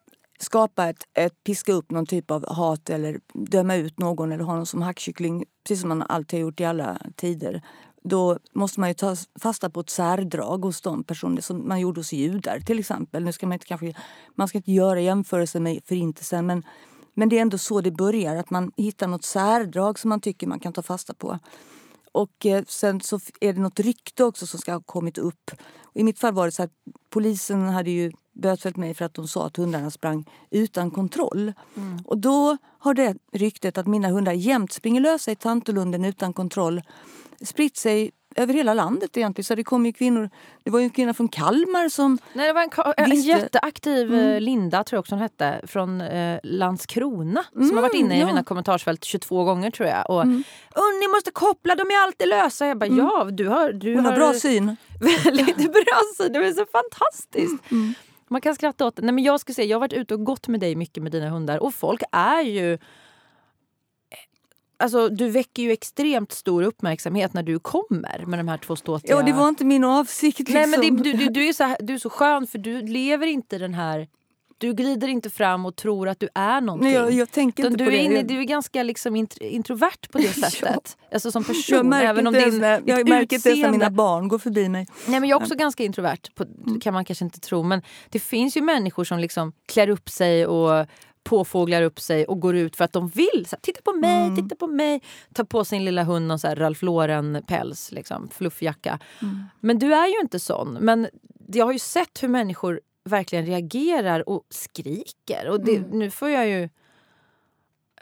B: skapa ett, ett, piska upp någon typ av hat eller döma ut någon eller ha någon som hackkyckling, precis som man alltid har gjort i alla tider. Då måste man ju ta fasta på ett särdrag hos de personer som man gjorde hos judar till exempel. Nu ska man inte kanske, man ska inte göra jämförelser med förintelsen men, men det är ändå så det börjar, att man hittar något särdrag som man tycker man kan ta fasta på. Och eh, sen så är det något rykte också som ska ha kommit upp. I mitt fall var det så att polisen hade ju bötfällt mig för att de sa att hundarna sprang utan kontroll. Och då har det ryktet att mina hundar jämt springer lösa i Tantolunden utan kontroll spritt sig över hela landet egentligen. Så det kom ju kvinnor, det var ju en kvinna från Kalmar som
A: Nej, det var en, en jätteaktiv eh, Linda, tror jag också hon hette, från eh, Landskrona. Som har varit inne i
B: ja.
A: mina kommentarsfält 22 gånger tror jag. Och, "Åh, ni måste koppla, de är alltid lösa. Jag bara, ja, du har, du
B: hon har bra syn. [laughs]
A: väldigt bra syn. Det är så fantastiskt. Man kan skratta åt det. Nej, men jag, ska säga, jag har varit ute och gått med dig mycket med dina hundar och folk är ju... Alltså, du väcker ju extremt stor uppmärksamhet när du kommer med de här två ståtliga...
B: Ja, det var inte min avsikt. Liksom.
A: Nej, men det, du, du, du, är så här, du är så skön för du lever inte den här... Du glider inte fram och tror att du är någonting.
B: Nej, jag, jag tänker inte
A: du,
B: på
A: är
B: det.
A: inne, du är ganska liksom int- introvert på det [laughs] sättet. Alltså som person.
B: jag märker
A: även om
B: inte
A: din,
B: jag märker inte ens när mina barn går förbi mig.
A: Nej, men jag är också ganska introvert, på,
B: Mm.
A: kan man kanske inte tro. Men det finns ju människor som liksom klär upp sig och påfåglar upp sig och går ut för att de vill. Så här, titta på mig,
B: Mm.
A: titta på mig. Ta på sin lilla hund någon så här Ralph Lauren-päls, liksom, fluffjacka.
B: Mm.
A: Men du är ju inte sån. Men jag har ju sett hur människor verkligen reagerar och skriker. Och det,
B: Mm.
A: Nu får jag ju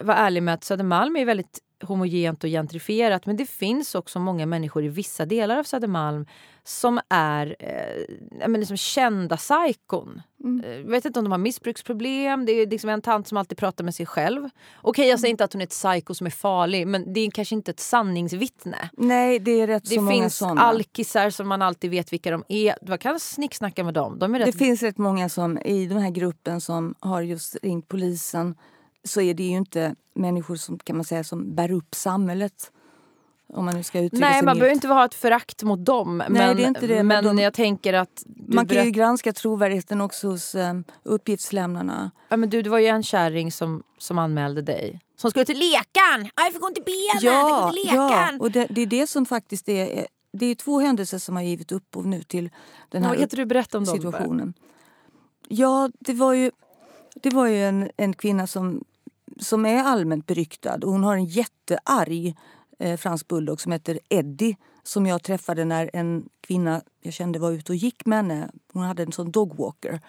A: vara ärlig med att Södermalm är väldigt homogent och gentrifierat men det finns också många människor i vissa delar av Södermalm som är eh, menar, liksom kända psykon.
B: Mm.
A: Eh, Jag vet inte om de har missbruksproblem. Det är liksom en tant som alltid pratar med sig själv. Okej, jag säger inte att hon är ett psyko som är farlig men det är kanske inte ett sanningsvittne.
B: Nej, det är rätt
A: Det
B: så många
A: finns
B: såna.
A: alkisar som man alltid vet vilka de är. Man kan snicksnacka med dem. De är
B: Det
A: rätt
B: finns rätt många som i den här gruppen som har just ringt polisen. Så är det ju inte människor som kan man säga som bär upp samhället. Om man nu ska uttrycka
A: Nej,
B: sig
A: man
B: milt.
A: behöver inte ha ett förakt mot dem. men
B: det är inte det, men
A: men
B: de-
A: jag tänker att...
B: Man kan ju granska trovärdigheten också hos um, uppgiftslämnarna.
A: ja, men du, det var ju en kärring som, som anmälde dig. Som skulle till lekan! Jag fick ont i benen!
B: Ja, ja, och det, det är det som faktiskt är... Det är två händelser som har givit upphov nu till den här?
A: Berätta om dem.
B: situationen. Ja, det var ju, det var ju en, en kvinna som, som är allmänt beryktad. Och hon har en jättearg eh, fransk bulldog som heter Eddie som jag träffade när en kvinna jag kände var ute och gick med henne. Hon hade en sån dogwalker.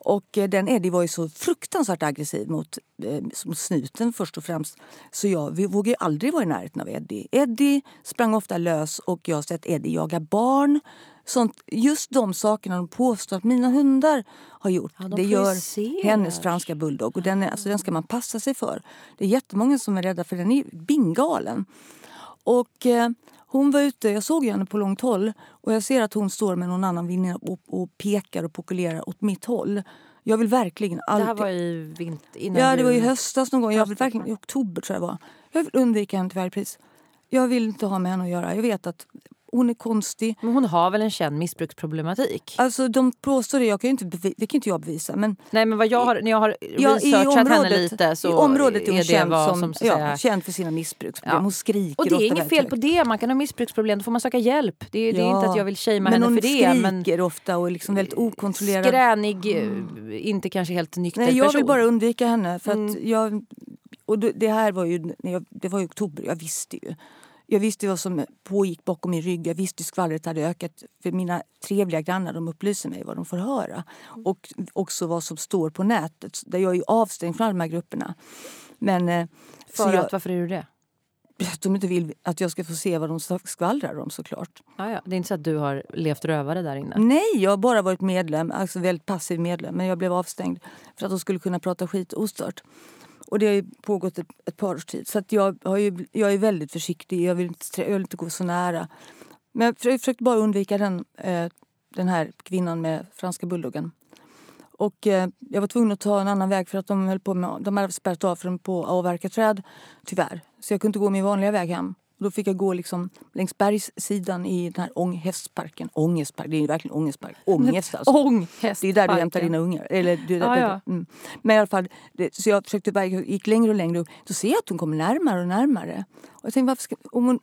B: Och eh, den Eddie var ju så fruktansvärt aggressiv mot, eh, mot snuten först och främst. Så jag vi vågade aldrig vara i närheten av Eddie. Eddie sprang ofta lös och jag har sett Eddie jaga barn. Sånt, just de sakerna de påstår att mina hundar har gjort.
A: Ja, de
B: det gör hennes franska bulldog. Och den, är, alltså, den ska man passa sig för. Det är jättemånga som är rädda för den är bingalen. Och eh, hon var ute, jag såg henne på långt håll och jag ser att hon står med någon annan väninna och, och pekar och pokulerar åt mitt håll. Jag vill verkligen
A: Det
B: alltid...
A: här var i vinter, innan
B: Ja, det var i höstas någon gång. Jag vill verkligen, I oktober tror jag det var. Jag vill undvika henne till varje pris. Jag vill inte ha med henne att göra. Jag vet att hon är konstig.
A: Men hon har väl en känd missbruksproblematik?
B: Alltså de påstår det, jag kan ju inte bevi- det kan inte jag bevisa. Men
A: Nej men vad jag har, när jag har
B: ja,
A: researchat henne
B: området-
A: lite så
B: i området är hon
A: är det
B: känd, som,
A: som,
B: ja,
A: säga,
B: känd för sina missbruksproblem.
A: Ja.
B: Hon skriker
A: Och det är inget fel på det, man kan ha missbruksproblem, då får man söka hjälp. Det, är- det är
B: Ja,
A: inte att jag vill shamea henne
B: hon
A: för det. Men
B: skriker ofta och är liksom väldigt okontrollerad.
A: skränig, eh, inte kanske helt nykter
B: Nej, jag
A: person.
B: vill bara undvika henne. För att
A: Mm.
B: jag, och det här var ju, det var i oktober, jag visste ju. Jag visste vad som pågick bakom min rygg. Jag visste hur skvallret hade ökat. För mina trevliga grannar de upplyser mig vad de får höra. Och också vad som står på nätet. Där jag är avstängd från alla de här grupperna. Men eh,
A: För
B: jag,
A: att, varför är du det?
B: att de inte vill att jag ska få se vad de skvallrar om såklart.
A: Ah, ja. Det är inte så att du har levt rövare där inne?
B: Nej, jag har bara varit medlem, alltså väldigt passiv medlem. Men jag blev avstängd för att de skulle kunna prata skit ostört. Och det har ju pågått ett, ett par års tid. Så att jag, har ju, jag är väldigt försiktig. Jag vill inte, jag vill inte gå så nära. Men jag försökte bara undvika den, eh, den här kvinnan med franska bulldoggen. Och eh, jag var tvungen att ta en annan väg för att de höll på med, de hade spärrat av för på avverka träd. Tyvärr. Så jag kunde inte gå min vanliga väg hem. Då fick jag gå liksom längs bergssidan i den här ånghästparken. Ångestpark, det är verkligen ångestpark. Ångest alltså.
A: Ånghästparken.
B: Det är där du hämtar dina ungar. Eller, du,
A: Ja, ja.
B: Mm. Men i alla fall, det, så jag försökte jag gick längre och längre. Och då ser jag att hon kommer närmare och närmare. Och jag tänkte, varför ska, om hon,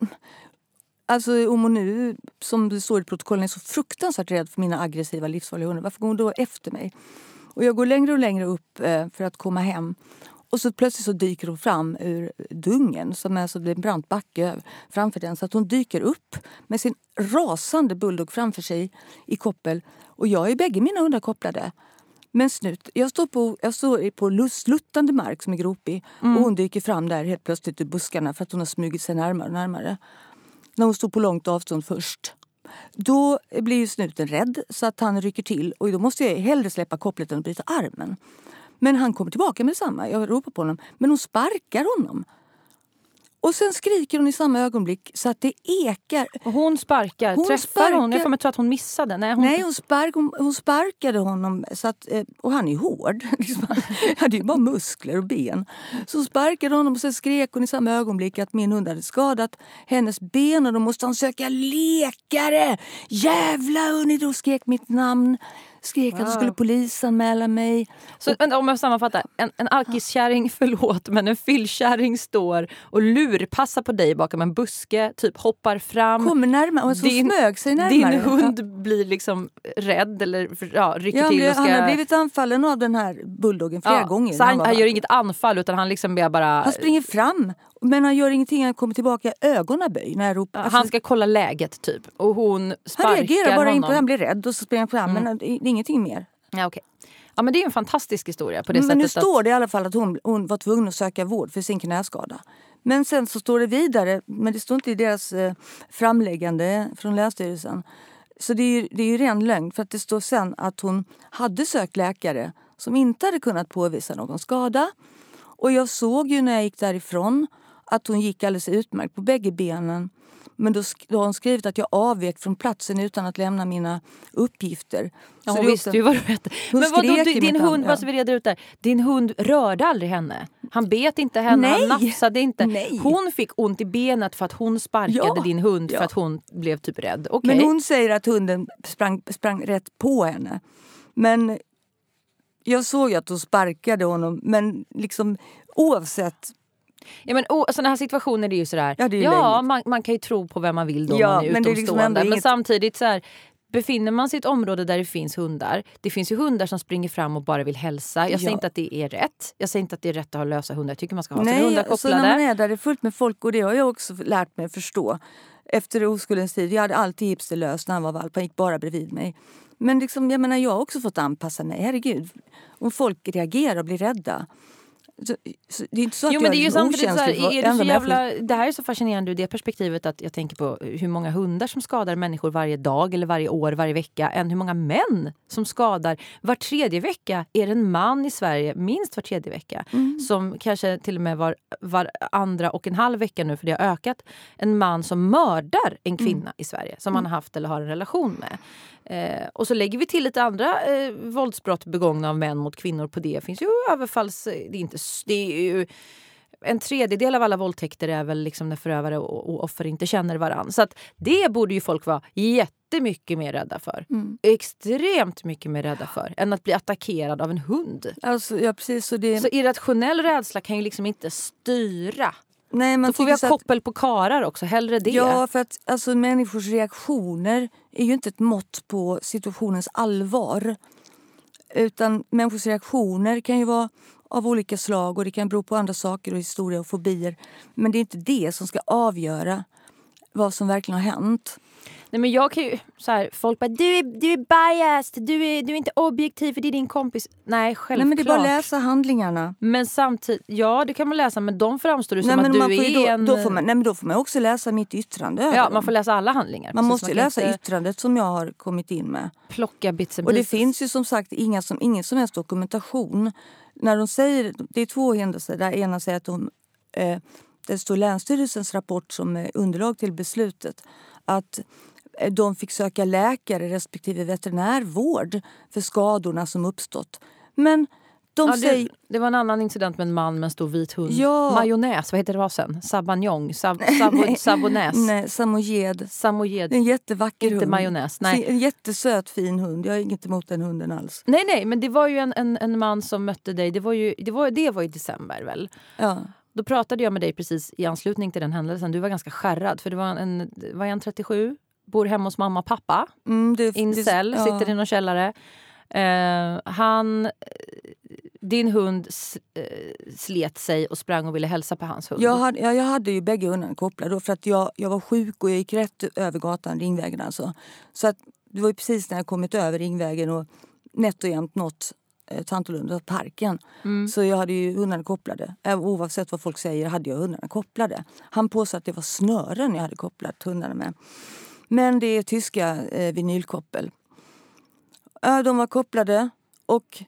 B: alltså om hon nu, som det står i protokollen, är så fruktansvärt rädd för mina aggressiva livsfarliga hundar. Varför går hon då efter mig? Och jag går längre och längre upp eh, för att komma hem. Och så plötsligt så dyker hon fram ur dungen som är så det är en brant backe framför den. Så att hon dyker upp med sin rasande bulldog framför sig i koppel. Och jag är bägge mina hundar kopplade. Men snut, jag står på, jag står på sluttande mark som är gropig och hon dyker fram där helt plötsligt ur buskarna för att hon har smugit sig närmare och närmare. När hon stod på långt avstånd först. Då blir snuten rädd så att han rycker till och då måste jag hellre släppa kopplet än bryta armen. Men han kommer tillbaka med detsamma. Jag ropar på honom. Men hon sparkar honom. Och sen skriker hon i samma ögonblick så att det ekar.
A: Och hon sparkar.
B: Hon
A: Träffar
B: sparkar.
A: hon? Jag får mig tro att hon missade. Nej, hon...
B: Nej, hon, spark, hon, hon sparkade honom. Så att, eh, och han är ju hård. [laughs] Liksom. Han hade ju bara muskler och ben. Så hon sparkade honom och sen skrek hon i samma ögonblick att min hund hade skadat hennes ben och då måste han söka läkare. Jävla hörni! Då skrek mitt namn. Skrek att
A: Wow.
B: de skulle polisanmäla mig.
A: Så, vänta, om jag sammanfattar. En, en alkiskärring, [laughs] förlåt, men en fyllkärring står och lurpassar på dig bakom en buske, typ hoppar fram.
B: Kommer närmare. Och så
A: Din-
B: smög sig närmare.
A: Din hund blir liksom rädd eller ja, rycker
B: Ja, han,
A: till och ska...
B: han har blivit anfallen av den här bulldoggen flera
A: Ja,
B: gånger.
A: Så han, han
B: vack.
A: gör inget anfall utan han liksom bara...
B: han springer fram, men han gör ingenting. Han kommer tillbaka ögonaböj när jag ropar. Alltså,
A: han ska kolla läget typ. Och hon sparkar
B: han reagerar bara in på Han blir rädd och så springer han fram.
A: Mm.
B: Men det är ingenting mer.
A: Ja, okej. ja, men det är en fantastisk historia på det
B: Men nu
A: sättet.
B: står det i alla fall att hon, hon var tvungen att söka vård för sin knäskada. Men sen så står det vidare, men det står inte i deras eh, framläggande från Länsstyrelsen. Så det är, ju- det är ju ren lögn för att det står sen att hon hade sökt läkare som inte hade kunnat påvisa någon skada. Och jag såg ju när jag gick därifrån att hon gick alldeles utmärkt på bägge benen. Men då, då har hon skrivit att jag avvek från platsen utan att lämna mina uppgifter.
A: Ja,
B: Så
A: hon visste ju vad du hette. Men vadå, din hund,
B: ja.
A: så vi reder ut där. Din hund rörde aldrig henne. Han bet inte henne, han
B: Nej.
A: nafsade inte.
B: Nej.
A: Hon fick ont i benet för att hon sparkade
B: Ja.
A: din hund
B: Ja.
A: för att hon blev typ rädd. Okej.
B: Men hon säger att hunden sprang, sprang rätt på henne. Men jag såg ju att hon sparkade honom. Men liksom oavsett.
A: Ja, men, oh, såna här situationer är ju sådär.
B: Ja, ju
A: ja man, man kan ju tro på vem man vill då
B: Ja,
A: man är
B: men liksom
A: utomstående.
B: ändå
A: men samtidigt så här, befinner man sig i ett område där det finns hundar. Det finns ju hundar som springer fram och bara vill hälsa. Jag säger
B: Ja.
A: inte att det är rätt. Jag säger inte att det är rätt att ha lösa hundar. Jag tycker man ska ha sina hundar
B: Nej, så när
A: kopplade.
B: man är där det är fullt med folk och det har jag också lärt mig att förstå. Efter oskuldens tid, jag hade alltid hipster lös när han var valp. Han gick bara bredvid mig. Men liksom, jag menar, jag har också fått anpassa mig. Herregud. Om folk reagerar och blir rädda. Så, så, det är inte så att
A: Jo,
B: jag
A: men det är ju är så här, är det, så jävla, det här är så fascinerande ur det perspektivet att jag tänker på hur många hundar som skadar människor varje dag eller varje år, varje vecka än hur många män som skadar. Var tredje vecka är det en man i Sverige, minst var tredje vecka,
B: Mm.
A: som kanske till och med var, var andra och en halv vecka nu, för det har ökat, en man som mördar en kvinna
B: Mm.
A: i Sverige som man har haft eller har en relation med. Eh, och så lägger vi till lite andra eh, våldsbrott begångna av män mot kvinnor på det. Det finns ju överfalls... Det är, inte, det är ju, en tredjedel av alla våldtäkter är väl liksom när förövare och, och offer inte känner varann. Så att det borde ju folk vara jättemycket mer rädda för.
B: Mm.
A: Extremt mycket mer rädda för än att bli attackerad av en hund.
B: Alltså, ja, precis, så det,
A: Så irrationell rädsla kan ju liksom inte styra.
B: Nej,
A: Då får vi ha
B: att-
A: koppel på karar också, hellre det.
B: Ja, för att alltså, människors reaktioner är ju inte ett mått på situationens allvar. Utan människors reaktioner kan ju vara av olika slag och det kan bero på andra saker och historia och fobier. Men det är inte det som ska avgöra vad som verkligen har hänt.
A: Nej, men jag kan ju, så här, folk bara du är, du är biased, du är, du är inte objektiv för det är din kompis. Nej, självklart.
B: Nej, men det är bara att läsa handlingarna.
A: Men samtidigt, ja det kan man läsa men de framstår ju som
B: Nej, men
A: att
B: man
A: du
B: får
A: är
B: då,
A: en...
B: då, får man, nej, men då får man också läsa mitt yttrande.
A: Ja, man får läsa alla handlingar.
B: man
A: Precis,
B: måste ju
A: kan
B: läsa
A: inte
B: yttrandet som jag har kommit in med.
A: plocka bits and
B: Och det
A: pieces.
B: finns ju som sagt inga som, ingen som helst dokumentation. När de säger, det är två händelser. Där ena säger att de, eh, det står Länsstyrelsens rapport som underlag till beslutet. Att de fick söka läkare respektive veterinärvård för skadorna som uppstått. Men de
A: Ja,
B: säger...
A: det, det var en annan incident med en man med en stor vit hund.
B: Ja.
A: Majonnäs, vad heter det rasen? Sabanjong? Sab, [laughs] sabo, sabonäs?
B: Nej, samojed.
A: Samojed?
B: En jättevacker
A: Inte
B: hund.
A: majonnäs, nej.
B: En jättesöt fin hund. Jag har inget emot den hunden alls.
A: Nej, nej, men det var ju en, en, en man som mötte dig. Det var ju det var, det var i december väl?
B: Ja.
A: Då pratade jag med dig precis i anslutning till den händelsen. Du var ganska skärrad för det var en, var en 37, bor hemma hos mamma och pappa.
B: Mm, det,
A: Incel,
B: det, ja.
A: sitter i någon källare. Eh, han, din hund eh, slet sig och sprang och ville hälsa på hans hund.
B: Jag hade, ja, jag hade ju bägge hundarna kopplade då för att jag, jag var sjuk och jag gick rätt över gatan, Ringvägen alltså. Så att det var precis när jag kommit över Ringvägen och nätt och jämnt nått eh, Tantolunda, parken.
A: Mm.
B: Så jag hade ju hundarna kopplade. Oavsett vad folk säger hade jag hundarna kopplade. Han påstod att det var snören jag hade kopplat hundarna med. Men det är tyska eh, vinylkoppel. De var kopplade och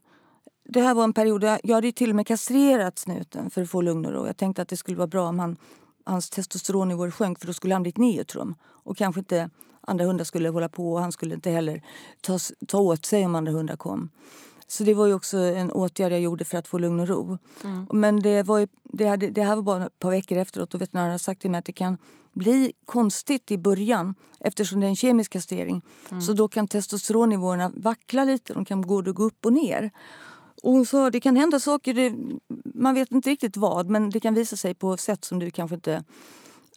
B: det här var en period där jag hade till och med kastrerat snuten för att få lugn och ro. Jag tänkte att det skulle vara bra om han, hans testosteronnivåer sjönk för då skulle han bli ett neutrum. Och kanske inte andra hundar skulle hålla på och han skulle inte heller ta, ta åt sig om andra hundar kom. Så det var ju också en åtgärd jag gjorde för att få lugn och ro. Men det, var ju, det, hade, det här var bara ett par veckor efteråt och veterinären har sagt till mig att det kan bli konstigt i början eftersom det är en kemisk kastrering. Så då kan testosteronnivåerna vackla lite, de kan både gå upp och ner. Och hon sa det kan hända saker, det, man vet inte riktigt vad men det kan visa sig på sätt som du kanske inte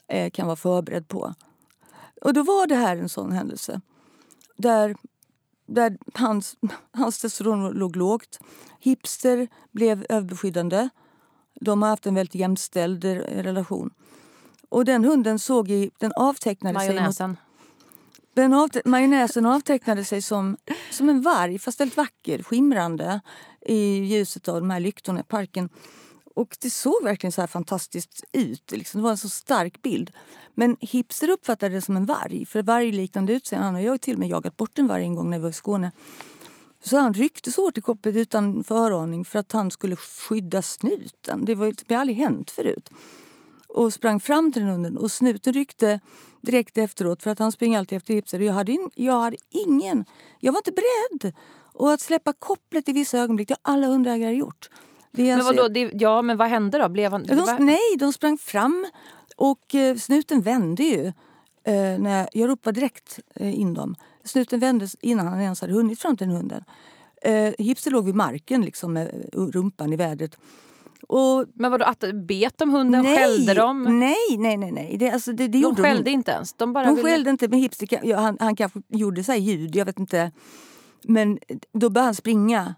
B: eh, kan vara förberedd på. Och då var det här en sån händelse. Där, där hans, hans testosteron låg lågt. Hipster blev överbeskyddande. De har haft en väldigt jämställd relation. Och den hunden såg i, den avtecknade sig mot
A: Majonnäsen.
B: den avte- majonnäsen avtecknade sig som, som en varg, fast väldigt vacker, skimrande i ljuset av de här lyktorna i parken. Och det såg verkligen så här fantastiskt ut. Liksom. Det var en så stark bild. Men hipster uppfattade det som en varg, för varg vargliknande utseende. Han och jag har till och med jagat bort en varg en gång när vi var i Skåne. Så han ryckte så hårt i kopplet utan föraning för att han skulle skydda snuten. Det var ju det aldrig hänt förut och sprang fram till den hunden och snuten ryckte direkt efteråt för att han springer alltid efter hipster. Jag hade, in, jag hade ingen, jag var inte beredd. Och att släppa kopplet i vissa ögonblick, det har alla hundägare gjort. Det
A: Men vadå, det, ja men vad hände då? Blev han,
B: Ja, de, nej, de sprang fram och eh, snuten vände ju. Eh, när jag, jag ropade direkt eh, in dem. Snuten vände innan han ens hade hunnit fram till den hunden. Eh, hipster låg vid marken liksom, med rumpan i vädret. Och
A: Men vadå, att bet de hunden? Skällde de?
B: Nej, nej, nej. nej. Det, alltså, det, det
A: De
B: gjorde
A: skällde
B: hon.
A: inte ens? De bara
B: De
A: ville...
B: skällde inte, men hipster, ja, han, han kanske gjorde så här ljud, jag vet inte. Men då började han springa eh,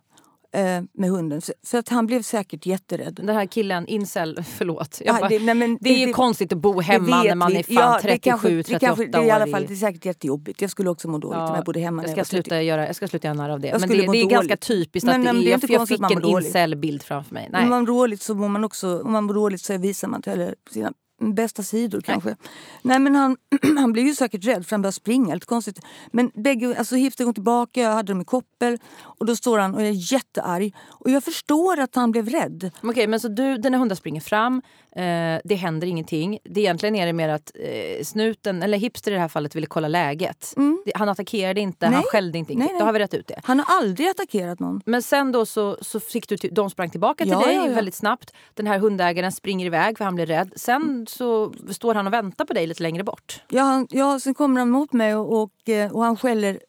B: med hunden. För, att han blev säkert jätterädd.
A: Den här killen, incel, [laughs] förlåt. Jag
B: Ja,
A: bara,
B: det- nej, men
A: det är ju
B: det-
A: konstigt att bo hemma när man
B: vi.
A: är fan
B: Ja, det
A: 37,
B: kanske-
A: 38
B: det kanske, det är i alla
A: år.
B: fall det är säkert jättejobbigt. Jag skulle också må dåligt om jag bodde hemma.
A: jag ska,
B: 30.
A: sluta göra, jag ska sluta göra narr av det.
B: Jag
A: Men det, det är ganska typiskt
B: Men,
A: att det
B: men
A: är,
B: det är
A: jag, jag fick en incel-bild framför mig. Nej.
B: Om man mår dåligt så mår man också, om man mår dåligt så visar man heller sina bästa sidor kanske. Nej men han, [clears throat] han blev ju säkert rädd för han började springa, lite konstigt. Men bägge, alltså Hipster kom tillbaka, jag hade dem i koppel och då står han och är jättearg. Och jag förstår att han blev rädd.
A: Okej, men så du, dina hundar springer fram, eh, det händer ingenting. Det egentligen är det mer att eh, snuten, eller hipster i det här fallet, ville kolla läget. Det, han attackerade inte, han
B: Nej.
A: skällde inte.
B: Nej, nej.
A: Då har vi rätt ut det.
B: Han har aldrig attackerat någon.
A: Men sen då så, så fick du, till- de sprang tillbaka till
B: Ja,
A: dig
B: ja, ja.
A: väldigt snabbt. Den här hundägaren springer iväg för han blir rädd. Sen så står han och väntar på dig lite längre bort.
B: Ja, han, ja, sen kommer han mot mig och, och, eh, och han skäller,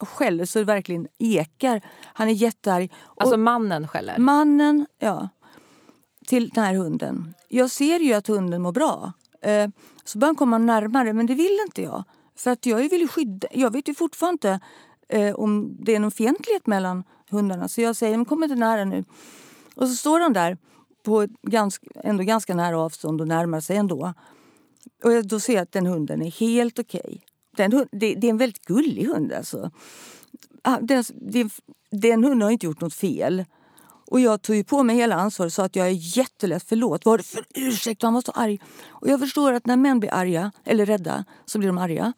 B: skäller så det verkligen ekar. Han är jättearg. Och
A: Alltså mannen skäller.
B: mannen, ja, till den här hunden. Jag ser ju att hunden mår bra. Eh, så börjar han komma närmare, men det vill inte jag. För att jag vill ju skydda. Jag vet ju fortfarande inte eh, om det är någon fientlighet mellan hundarna. Så jag säger, men kom inte nära nu. Och så står han där på ett ganska, ändå ganska nära avstånd och närmar sig ändå. Och då ser jag att den hunden är helt okej. Okay. hund- det, det är en väldigt gullig hund alltså. Ah, den, den, den hunden har inte gjort något fel. Och jag tog ju på mig hela ansvaret och sa att jag är jättelätt, förlåt. Vad var det för ursäkt? Han var så arg. Och jag förstår att när män blir arga, eller rädda, så blir de arga.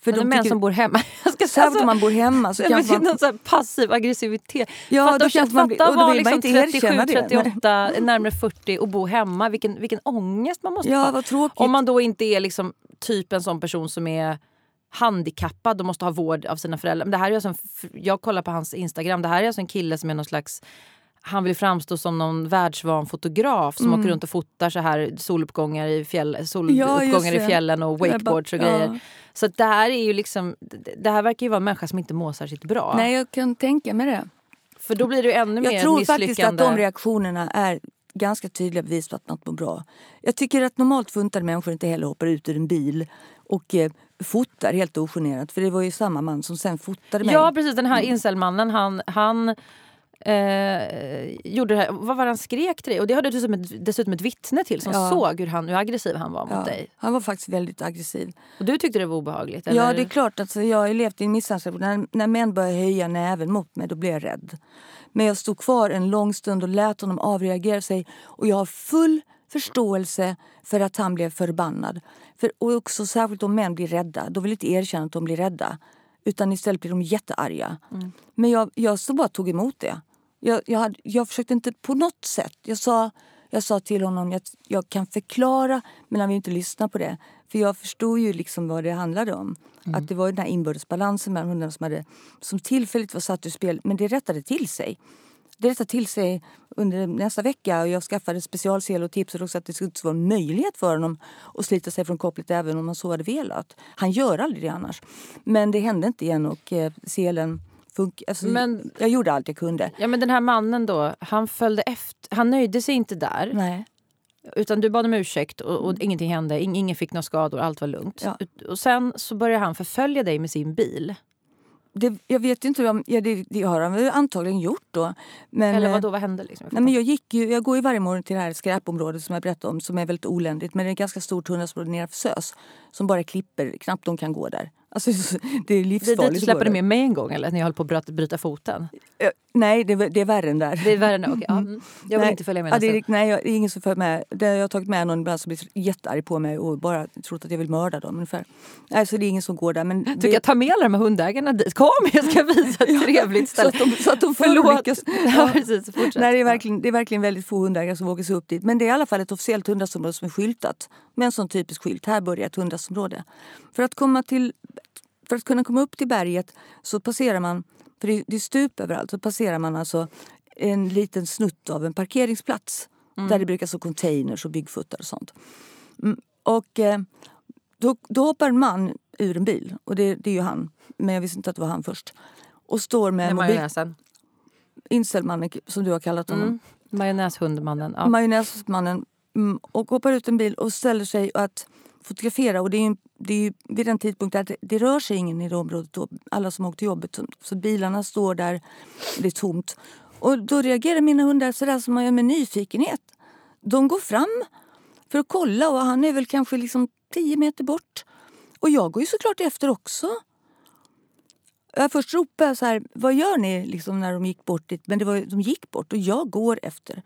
B: För
A: Men de män som bor hemma. [laughs] Jag ska säga
B: Särskilt
A: så,
B: om man bor hemma så kanske man...
A: någon sån passiv aggressivitet.
B: Ja,
A: fatta,
B: då kanske man
A: fatta
B: då
A: vara liksom
B: inte erkänna
A: 37,
B: det.
A: 38, närmare 40 och bo hemma. Vilken, vilken ångest man måste
B: Ja,
A: ha. Om man då inte är liksom typ en sån person som är handikappad och måste ha vård av sina föräldrar. Men det här är alltså en, jag kollar på hans Instagram. Det här är alltså en kille som är någon slags han vill framstå som någon världsvan fotograf som åker runt och fotar så här soluppgångar i, fjäll,
B: Mm. Ja,
A: soluppgångar
B: just
A: i fjällen och wakeboards och
B: Ja.
A: grejer. Så att det här är ju liksom, det- här verkar ju vara en människa som inte mår särskilt bra.
B: Nej, jag kan tänka mig det.
A: För då blir det ännu mer
B: Jag tror faktiskt att de reaktionerna är ganska tydliga bevis på att man inte mår bra. Jag tycker att normalt funtade människor inte heller hoppar ut ur en bil och eh, fotar helt ogenerat. För det var ju samma man som sen fotade mig.
A: Ja precis, den här incelmannen han, han eh, gjorde det här, vad var han skrek till dig? Och det hade du dessutom ett, dessutom ett vittne till som
B: Ja.
A: såg hur, han, hur aggressiv han var mot
B: Ja,
A: dig.
B: han var faktiskt väldigt aggressiv.
A: Och du tyckte det var obehagligt? Eller?
B: Ja, det är klart. Alltså, jag har levt i en misshandelsrelation. När, när män börjar höja näven mot mig, då blir jag rädd. Men jag stod kvar en lång stund och lät honom avreagera sig. Och jag har full förståelse för att han blev förbannad. För, och också särskilt om män blir rädda. De vill inte erkänna att de blir rädda. Utan istället blir de jättearga. Men jag, jag så bara tog emot det. Jag, jag, hade, jag försökte inte på något sätt. Jag sa, jag sa till honom att jag kan förklara men han vill inte lyssna på det. För jag förstod ju liksom vad det handlade om. Att det var den här inbördes balansen mellan hundarna som, hade, som tillfälligt var satt ur spel. Men det rättade till sig. Det rättade till sig under nästa vecka och jag skaffade specialsel och tipsade också att det skulle vara en möjlighet för honom att slita sig från kopplet även om man så hade velat. Han gör aldrig det annars. Men det hände inte igen och eh, selen funkar. Alltså,
A: Men-
B: Jag gjorde allt jag kunde.
A: Ja men den här mannen då, han följde efter, han nöjde sig inte där.
B: Nej.
A: Utan du bad om ursäkt och, och ingenting hände, Ing- ingen fick några skador, allt var lugnt.
B: Ja.
A: Och sen så började han förfölja dig med sin bil.
B: Det, jag vet inte om... Ja, det, det har han väl antagligen gjort då. Men,
A: Eller
B: eh,
A: vad då, vad hände? Liksom?
B: Nej, men jag, gick ju, jag går ju varje morgon till det här skräpområdet som jag berättade om som är väldigt oländigt. Men det är ett ganska stort hundrasområde nedanför SÖS som bara klipper, knappt de kan gå där. Alltså, [laughs] det är
A: det är
B: livsfarligt.
A: dit du
B: att gå
A: släppade
B: där.
A: med mig en gång eller när jag höll på att bryta, bryta foten.
B: Eh, Nej, det, är- det är värre än där.
A: Det är värre nu, okej. ja. mm. Jag vill
B: Nej.
A: inte följa med
B: Ja, det är, nej, jag, det är ingen som följer med. Det, jag har tagit med någon ibland som blir jättearg på mig och bara trott att jag vill mörda dem. Ungefär. Nej, så det är ingen som går där. Men
A: Du
B: det,
A: kan ta med alla de här hundägarna dit. Kom, jag ska visa ett [laughs] trevligt
B: så,
A: ställe.
B: att de, så att de
A: Förlåt.
B: förolyckas. [laughs]
A: Ja, precis. Fortsätt.
B: Nej, det, är verkligen, det är verkligen väldigt få hundägare som vågar sig upp dit. Men det är i alla fall ett officiellt hundrasområde som är skyltat med en sån typisk skylt. Här börjar ett hundrasområde. För att, komma till, för att kunna komma upp till berget så passerar man, för det är, stup överallt, så passerar man alltså en liten snutt av en parkeringsplats. Där det brukar stå containers och byggfuttar och sånt. Mm, och eh, då, då hoppar en man ur en bil. Och det, det är ju han. Men jag visste inte att det var han först. Och står med
A: majonnäsen.
B: inställmannen som du har kallat honom.
A: Mm. Majonnäshundmannen. Ja.
B: Majonnäsmannen mm, och hoppar ut en bil och ställer sig att fotografera. Och det är ju, det är ju vid den tidpunkten att det, det rör sig ingen i det området då. Alla som åkt till jobbet. Så, så bilarna står där, det är tomt. Och då reagerar mina hundar sådär som man gör med nyfikenhet. De går fram för att kolla och han är väl kanske liksom tio meter bort. Och jag går ju såklart efter också. Jag först ropade jag så här, vad gör ni liksom när de gick bort dit? Men det var, de gick bort och jag går efter.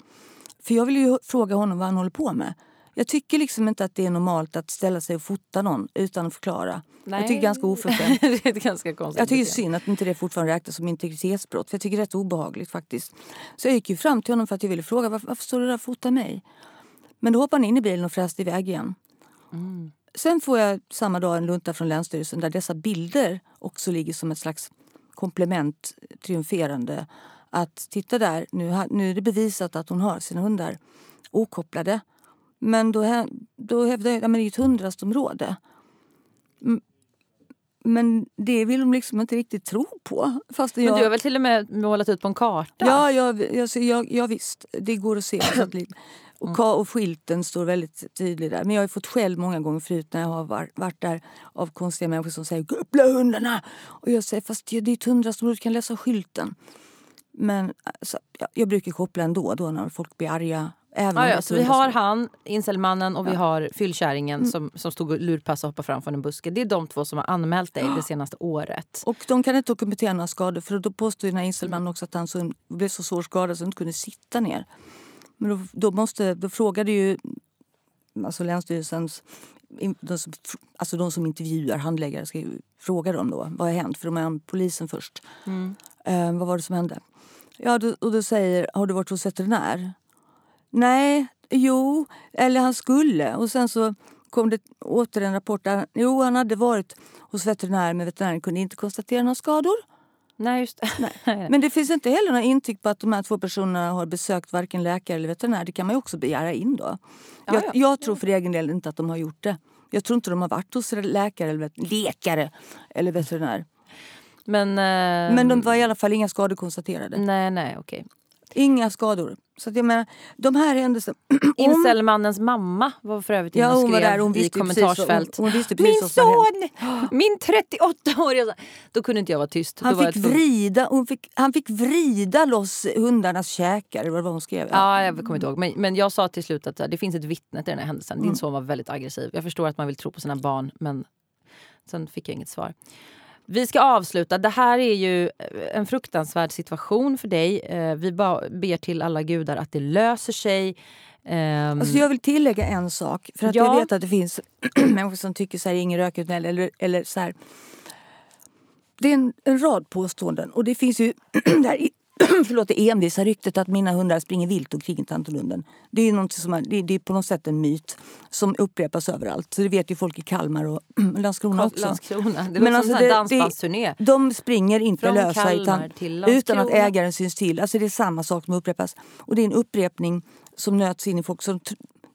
B: För jag vill ju fråga honom vad han håller på med. Jag tycker liksom inte att det är normalt att ställa sig och fota någon utan att förklara.
A: Nej.
B: Jag tycker det är ganska oförskämt. [laughs]
A: det är ett ganska konstigt
B: Jag tycker synd att inte det fortfarande räknas som integritetsbrott. För jag tycker det är rätt obehagligt faktiskt. Så jag gick fram till honom för att jag ville fråga varför, varför står du där och fotar mig? Men då hoppade han in i bilen och fräste iväg igen. Sen får jag samma dag en lunta från Länsstyrelsen där dessa bilder också ligger som ett slags komplement triumferande. Att titta där, nu, nu är det bevisat att hon har sina hundar okopplade. Men då, då hävdar jag att det är ett hundrastområde. Mm. Men det vill de liksom inte riktigt tro på. Fast
A: Men
B: jag,
A: du har väl till och med målat ut på en karta?
B: Ja, ja, ja, så jag, ja visst. Det går att se. Och, ka- och skylten står väldigt tydlig där. Men jag har fått skäll många gånger förut när jag har var- varit där av konstiga människor som säger koppla hundarna. Och jag säger fast det är ett hundrastområde, du kan läsa skylten. Men alltså, jag, jag brukar koppla ändå då när folk blir arga. Även om
A: Ja, ja, så vi har han, incelmannen och vi har fyllkärringen
B: Mm.
A: som, som stod och lurpassade och hoppade fram från en buske. Det är de två som har anmält dig det senaste året.
B: Och de kan inte dokumentera några skador för då påstår ju den här incelmannen också att han så, blev så svårt skadad så han inte kunde sitta ner. Men då, då, måste, då frågade ju alltså Länsstyrelsens de som, alltså de som intervjuar handläggare ska fråga dem då vad har hänt för de är an polisen först. Eh, vad var det som hände? Ja, då, och då säger har du varit hos veterinär? Nej, jo, eller han skulle. Och sen så kom det åter en rapport där jo, han hade varit hos veterinär men veterinären kunde inte konstatera några skador.
A: Nej, just det. [laughs] Nej.
B: Men det finns inte heller några intyg på att de här två personerna har besökt varken läkare eller veterinär. Det kan man också begära in då.
A: Ja,
B: jag,
A: ja.
B: jag tror för egen del inte att de har gjort det. Jag tror inte de har varit hos läkare eller, vet- läkare eller veterinär.
A: Men, eh,
B: Men de var i alla fall inga skador konstaterade.
A: Nej, nej, okej.
B: Inga skador. Så att jag menar, de här händelserna... [clears throat]
A: Incelmannens mamma var för övrigt
B: Ja, hon var där. Hon
A: i kommentarsfält.
B: hon- hon precis
A: Min son! [gasps] Min 38-åriga son! Då kunde inte jag vara tyst.
B: Han fick, vrida, hon fick, han fick vrida loss hundarnas käkar. Vad var hon skrev.
A: Ja, jag kommer inte ihåg. Men, men jag sa till slut att det finns ett vittne till den här händelsen.
B: Mm.
A: Din son var väldigt aggressiv. Jag förstår att man vill tro på sina barn, men sen fick jag inget svar. Vi ska avsluta. Det här är ju eh, en fruktansvärd situation för dig. Eh, Vi ber till alla gudar att det löser sig. Ehm,
B: Alltså jag vill tillägga en sak. För att
A: Ja.
B: jag vet att det finns [clears throat] människor som tycker så här, ingen rök ut eller, eller så här. Det är en, en rad påståenden och det finns ju [clears throat] det här, [clears throat] förlåt, det envisa ryktet att mina hundar springer vilt omkring i Tantolunden. Det är, något som är, det, är- det är på något sätt en myt som upprepas överallt. Så det vet ju folk i Kalmar och [clears throat] Landskrona också.
A: Landskrona. Det
B: Men alltså det-
A: dansbandsturné.
B: De springer inte
A: Från
B: lösa
A: Kalmar
B: utan, utan att ägaren syns till. Alltså det är samma sak som upprepas. Och det är en upprepning som nöts in i folk. Som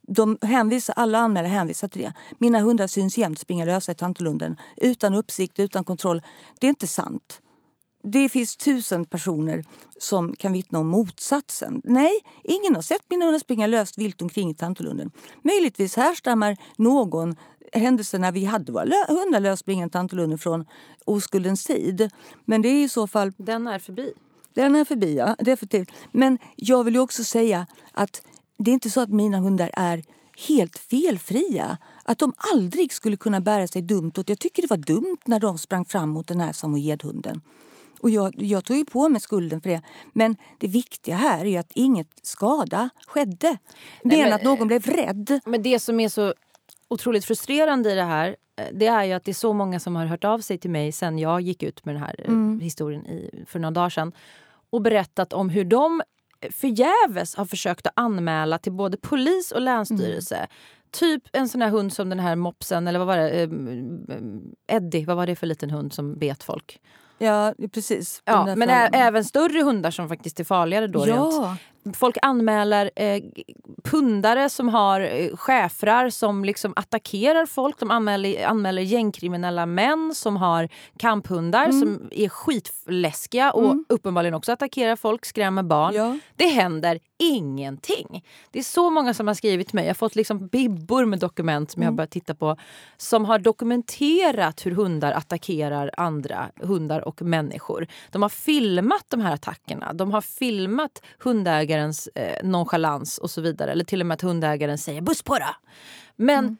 B: de hänvisar, alla anmälare hänvisar till det. Mina hundar syns jämt springa lösa i Tantolunden utan uppsikt, utan kontroll. Det är inte sant. Det finns tusen personer som kan vittna om motsatsen. Nej, ingen har sett mina hundar springa löst vilt omkring i Tantolunden. Möjligtvis härstammar någon händelse när vi hade våra lö- hundar löst springande i Tantolunden från oskuldens tid. Men det är i så fall
A: Den är förbi.
B: den är förbi, ja. Definitivt. Men jag vill också säga att det är inte så att mina hundar är helt felfria. Att de aldrig skulle kunna bära sig dumt åt. Jag tycker det var dumt när de sprang fram mot den här samojedhunden. Och jag, jag tog ju på mig skulden för det. Men det viktiga här är att inget skada skedde. Mer än
A: men-
B: att någon blev rädd.
A: Men det som är så otroligt frustrerande i det här eh, det är ju att det är så många som har hört av sig till mig sen jag gick ut med den här eh, historien i, för några dagar sedan och berättat om hur de förgäves har försökt att anmäla till både polis och länsstyrelse. Typ en sån här hund som den här mopsen, eller vad var det? Eh, Eddie, vad var det för liten hund som bet folk?
B: Ja, precis.
A: Ja, men även större hundar som faktiskt är farligare då.
B: Ja.
A: rent. Folk anmäler eh, pundare som har eh, schäfrar som liksom attackerar folk. De anmäler, anmäler gängkriminella män som har kamphundar
B: Mm.
A: som är skitläskiga och uppenbarligen också attackerar folk, skrämmer barn.
B: Ja.
A: Det händer ingenting. Det är så många som har skrivit till mig. Jag har fått liksom bibbor med dokument som jag har börjat titta på. Som har dokumenterat hur hundar attackerar andra hundar och människor. De har filmat de här attackerna. De har filmat hundägarens eh, nonchalans och så vidare. Eller till och med att hundägaren säger buss på det. Men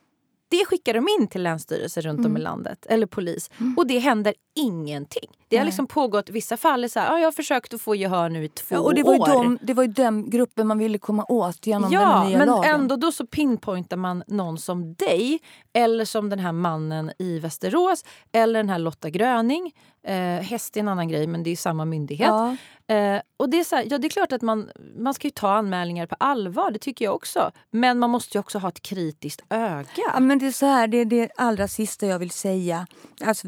A: det skickar de in till länsstyrelser runt om i landet, eller polis. Och det händer ingenting. Det har liksom pågått, vissa fall är så här, ah, jag har försökt att få gehör nu i två
B: Ja, och det var, ju
A: år.
B: de, det var ju den gruppen man ville komma åt genom den
A: Ja,
B: nya
A: men
B: lagen.
A: ändå då så pinpointar man någon som dig eller som den här mannen i Västerås eller den här Lotta Gröning. Eh, häst är en annan grej, men det är samma myndighet.
B: Ja.
A: Eh, och det är, så här, ja, det är klart att man, man ska ju ta anmälningar på allvar, det tycker jag också. Men man måste ju också ha ett kritiskt öga.
B: Ja, men det är så här, det är det allra sista jag vill säga. Alltså,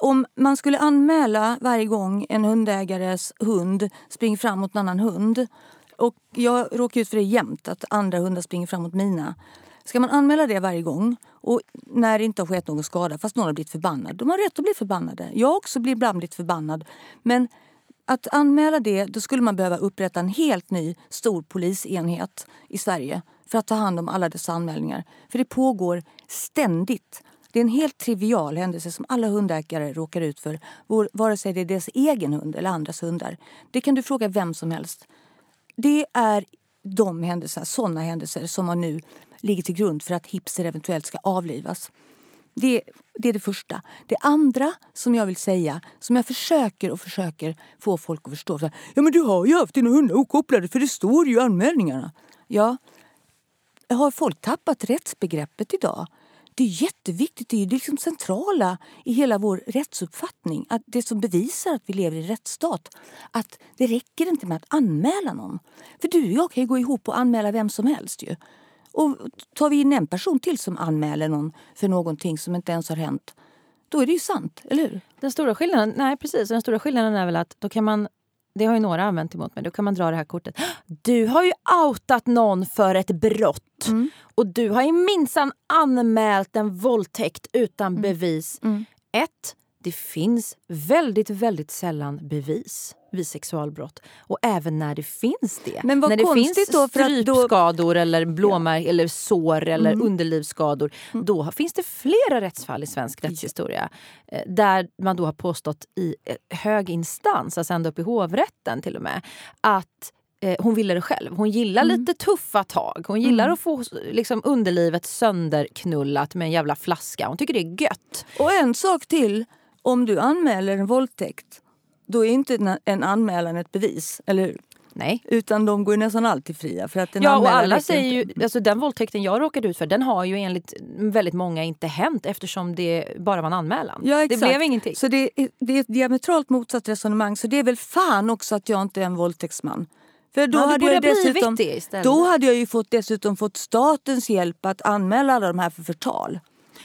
B: om man skulle anmäla varje gång en hundägares hund springer fram mot en annan hund och jag råkar ut för det jämt, att andra hundar springer fram mot mina. Ska man anmäla det varje gång och när det inte har skett någon skada fast någon har blivit förbannad. De har rätt att bli förbannade. Jag också blir ibland blivit förbannad. Men att anmäla det, då skulle man behöva upprätta en helt ny stor polisenhet i Sverige för att ta hand om alla dessa anmälningar. För det pågår ständigt. Det är en helt trivial händelse som alla hundägare råkar ut för. Vare sig det är deras egen hund eller andras hundar. Det kan du fråga vem som helst. Det är de händelserna, sådana händelser som man nu ligger till grund för att hipster eventuellt ska avlivas. Det, det är det första. Det andra som jag vill säga, som jag försöker och försöker få folk att förstå. Så här, ja men du har ju haft dina hundar okopplade för det står ju i anmälningarna. Ja, har folk tappat rättsbegreppet idag? Det är jätteviktigt, det är det liksom centrala i hela vår rättsuppfattning. Att det som bevisar att vi lever i en rättsstat. Att det räcker inte med att anmäla någon. För du och jag kan ju gå ihop och anmäla vem som helst ju. Och tar vi in en person till som anmäler någon för någonting som inte ens har hänt, då är det ju sant, eller hur?
A: Den stora skillnaden, nej precis, den stora skillnaden är väl att då kan man det har ju några använt emot mig. Då kan man dra det här kortet. Du har ju outat någon för ett brott. Och du har ju minsann anmält en våldtäkt utan bevis. Ett, det finns väldigt, väldigt sällan bevis vid sexualbrott. Och även när det finns det.
B: Men
A: när det finns
B: då, för att då-
A: strypskador eller blåmärk eller sår eller underlivsskador. Då finns det flera rättsfall i svensk rättshistoria eh, där man då har påstått i eh, hög instans, alltså ända upp i hovrätten till och med, att eh, hon ville det själv. Hon gillar lite tuffa tag. Hon gillar att få liksom, underlivet sönderknullat med en jävla flaska. Hon tycker det är gött.
B: Och en sak till. Om du anmäler en våldtäkt, då är inte en- anmälan ett bevis, eller hur?
A: Nej.
B: Utan de går nästan alltid fria. För att en
A: Ja, och alla säger ju, alltså den våldtäkten jag råkade ut för, den har ju enligt väldigt många inte hänt eftersom det bara var en anmälan.
B: Ja,
A: det
B: exakt.
A: blev ingenting.
B: Så det är, det är ett diametralt motsatt resonemang. Så det är väl fan också att jag inte är en våldtäktsman. För då hade jag dessutom,
A: det.
B: Då hade jag ju fått, dessutom fått statens hjälp att anmäla alla de här för förtal.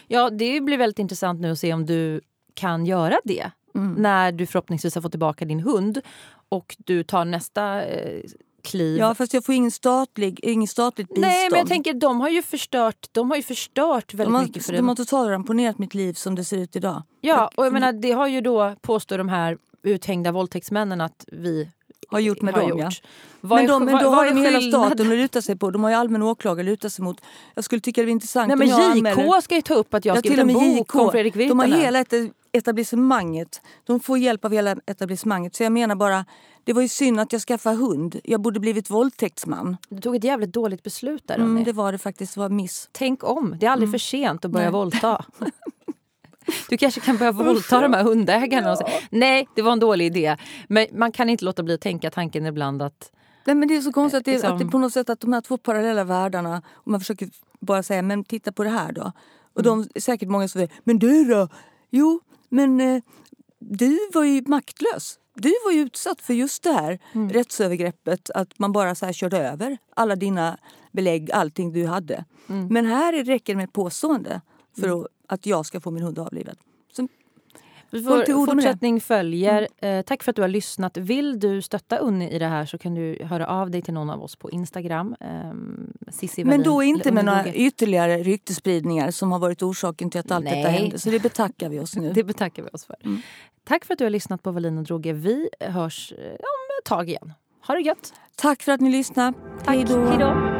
A: Ja, det blir väldigt intressant nu att se om du kan göra det.
B: Mm.
A: När du förhoppningsvis har fått tillbaka din hund och du tar nästa eh, kliv.
B: Ja, fast jag får ingen statlig, ingen statligt bistånd.
A: Nej, men jag tänker de har ju förstört, de har ju förstört väldigt
B: de har,
A: mycket för
B: de har totalt ramponerat mitt liv som det ser ut idag.
A: Ja, och jag menar, det har ju då påstår de här uthängda våldtäktsmännen att vi
B: Har gjort med
A: har
B: dem,
A: gjort.
B: ja.
A: Vad
B: men
A: är-
B: de, men då har de hela staten att luta sig på. De har ju allmän åklagare att luta sig mot. Jag skulle tycka det var intressant
A: Nej,
B: om
A: men
B: jag
A: JK
B: anmäler-
A: ska ju ta upp att jag
B: Ja,
A: skrivit en bok
B: JK.
A: om Fredrik
B: De har
A: Virtanen.
B: hela et- etablissemanget. De får hjälp av hela etablissemanget. Så jag menar bara, det var ju synd att jag skaffade hund. Jag borde blivit våldtäktsman.
A: Du tog ett jävligt dåligt beslut där.
B: Mm, det var det faktiskt. Det var miss.
A: Tänk om. Det är aldrig för sent att börja
B: Nej.
A: våldta. [laughs] Du kanske kan börja våldta de här hundägarna och säga nej, det var en dålig idé. Men man kan inte låta bli att tänka tanken ibland att
B: Nej, men det är så konstigt att det,
A: liksom-
B: att det på något sätt att de här två parallella världarna och man försöker bara säga men titta på det här då. Och de är säkert många som säger men du då? Jo, men eh, du var ju maktlös. Du var ju utsatt för just det här rättsövergreppet att man bara så här körde över alla dina belägg, allting du hade. Men här räcker det med ett påstående för att, att jag ska få min hund avlivad. Så, det.
A: fortsättning följer. Eh, tack för att du har lyssnat. Vill du stötta Unni i det här så kan du höra av dig till någon av oss på Instagram. Um, Cissi
B: Men då inte med några ytterligare ryktespridningar som har varit orsaken till att allt detta
A: Nej.
B: hände. Så det betackar vi oss nu. [laughs]
A: Det betackar vi oss för.
B: Mm.
A: Tack för att du har lyssnat på Wallin och Droge. Vi hörs eh, om ett tag igen. Ha det gött!
B: Tack för att ni lyssnade.
A: Hej då.